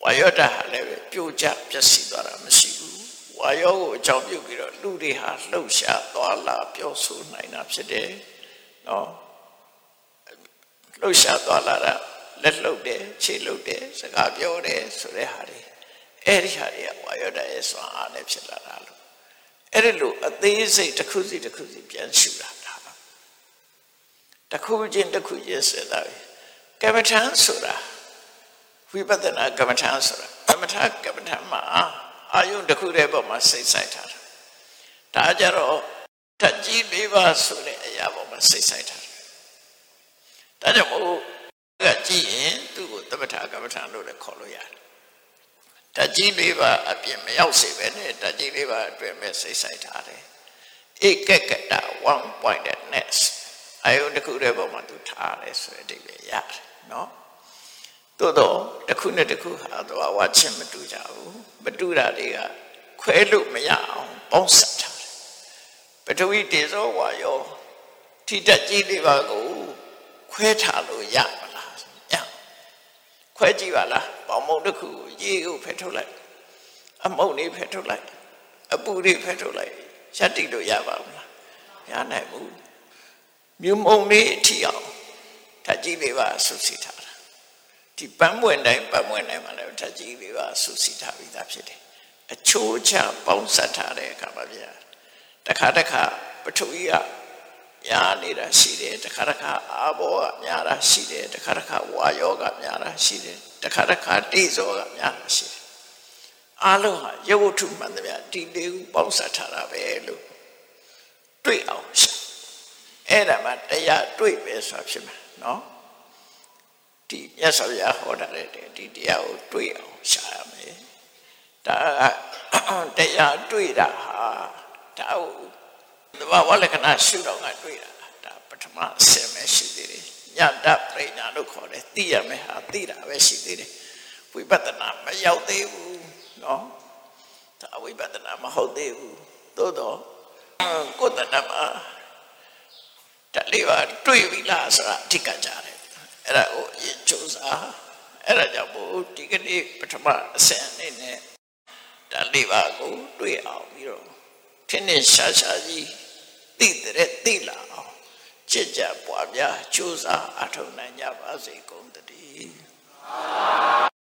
ဝါယောဓာတ်ဟာလည်းပြိုကျပျက်စီးသွားတာမရှိဘူးဝါယောကိုအကြောင်းပြုပြီးတော့လူတွေဟာလှုပ်ရှားသွားလာပြောဆိုနိုင်တာဖြစ်တယ်နော် လှုပ်ရှားသွားလာတာလက်လှုပ်တယ်ခြေလှုပ်တယ်စကားပြောတယ်ဆိုတဲ့ဟာတွေအဲ့ဒီဟာတွေကဝါယောဓာတ်ရဲ့စွမ်းအားနဲ့ဖြစ်လာတာလို့အဲ့ဒီလိုအသေးစိတ်တစ်ခုစီတစ်ခုစီပြန်ရှုတာတစ်ခုချင်းတစ်ခုချင်းစဉ်းစားပြီကမ္မထံဆိုတာဝိပဿနာကမ္မထံဆိုတာကမ္မထကမ္မထမှာအာယုတစ်ခုတည်းပေါ်မှာစိတ်ဆိုင်ထားတာဒါကြတော့တကြီးလေးပါဆိုတဲ့အရာပေါ်မှာစိတ်ဆိုင်ထားတယ် ဒါကြောင့်မို့ကကြည့်ရင်သူ့ကိုသမထကမ္မထံလို့လည်းခေါ်လို့ရတယ်တကြီးလေးပါအပြင်မရောက်စေပဲနဲ့တကြီးလေးပါအတွင်မဲ့စိတ်ဆိုင်ထားတယ်ဧကကတ one pointedness အယုံတစ်ခုတည်းပေါ်မှာသူထားတယ်ဆိုတဲ့အဓိပ္ပာယ်ရတယ်နော်သို့တော့တစ်ခုနဲ့တစ်ခုဟာတော့ဝါချင်းမတူကြဘူးမတူတာတွေကခွဲလို့မရအောင်ပေါင်းစပ်ထားတယ်ပထဝီတေဇောဝါယောထိတက်ကြီးလေးပါကို ခွဲထားလို့ရမလားညခွဲကြည့်ပါလားပေါင်းမုံတစ်ခုကိုရေကိုဖယ်ထုတ်လိုက်အမုံလေးဖယ်ထုတ်လိုက်အပူလေးဖယ်ထုတ်လိုက်ရက်တိလို့ရပါမလားရနိုင်ဘူးမြုံမုံလေးအထီအောင်ဓာတ်ကြီးလေးပါဆုစီထားတာဒီပန်းပွင့်တိုင်းပန်းပွင့်တိုင်းမှာလည်းဓာတ်ကြီးလေးပါဆုစီထားပြီးသားဖြစ်တယ်အချိုးချပေါင်းစပ်ထားတဲ့အခါမှာဗျာတခါတခါပထဝီက ညာနေတာရှိတယ်တခါတခါအာဘောကညာတာရှိတယ်တခါတခါဝါယောကညာတာရှိတယ်တခါတခါတိဇောကညာတာရှိတယ်အားလုံးဟာရုပ်ဝတ္ထုမှန်သမျှဒီလေးခုပေါင်းစပ်ထားတာပဲလို့တွေ့အောင်ရှာအဲ့ဒါမှတရားတွေ့ပဲဆိုတာဖြစ်မှာနော်ဒီမြတ်စွာဘုရားဟောတာတဲ့ဒီတရားကိုတွေ့အောင်ရှာရမယ်ဒါကတရားတွေ့တာဟာဒါကို သဘာဝလက္ခဏာရှုတော့ကတွေ့တာဒါပထမအဆင့်ပဲရှိသေးတယ်ညတပရိညာလို့ခေါ်တယ်သိရမယ်ဟာသိတာပဲရှိသေးတယ်ဝိပဿနာမရောက်သေးဘူးနော်ဒါဝိပဿနာမဟုတ်သေးဘူးသို့တော့ကိုယ်တဏ္ဍမှာတလေးပါတွေ့ပြီလားဆိုတာအဓိကကြတယ်အဲ့ဒါကိုအရင်စူးစမ်းအဲ့ဒါကြောင့်မို့ဒီကနေ့ပထမအဆင့်အနေနဲ့ဒါလေးပါကိုတွေ့အောင်ပြီးတော့ထင်းထင်းရှားရှားကြီး သိတဲ့သိလာအောင်ကြည်ကြပွားများစူးစမ်းအထောက်နိုင်ကြပါစေကုန်သတည်း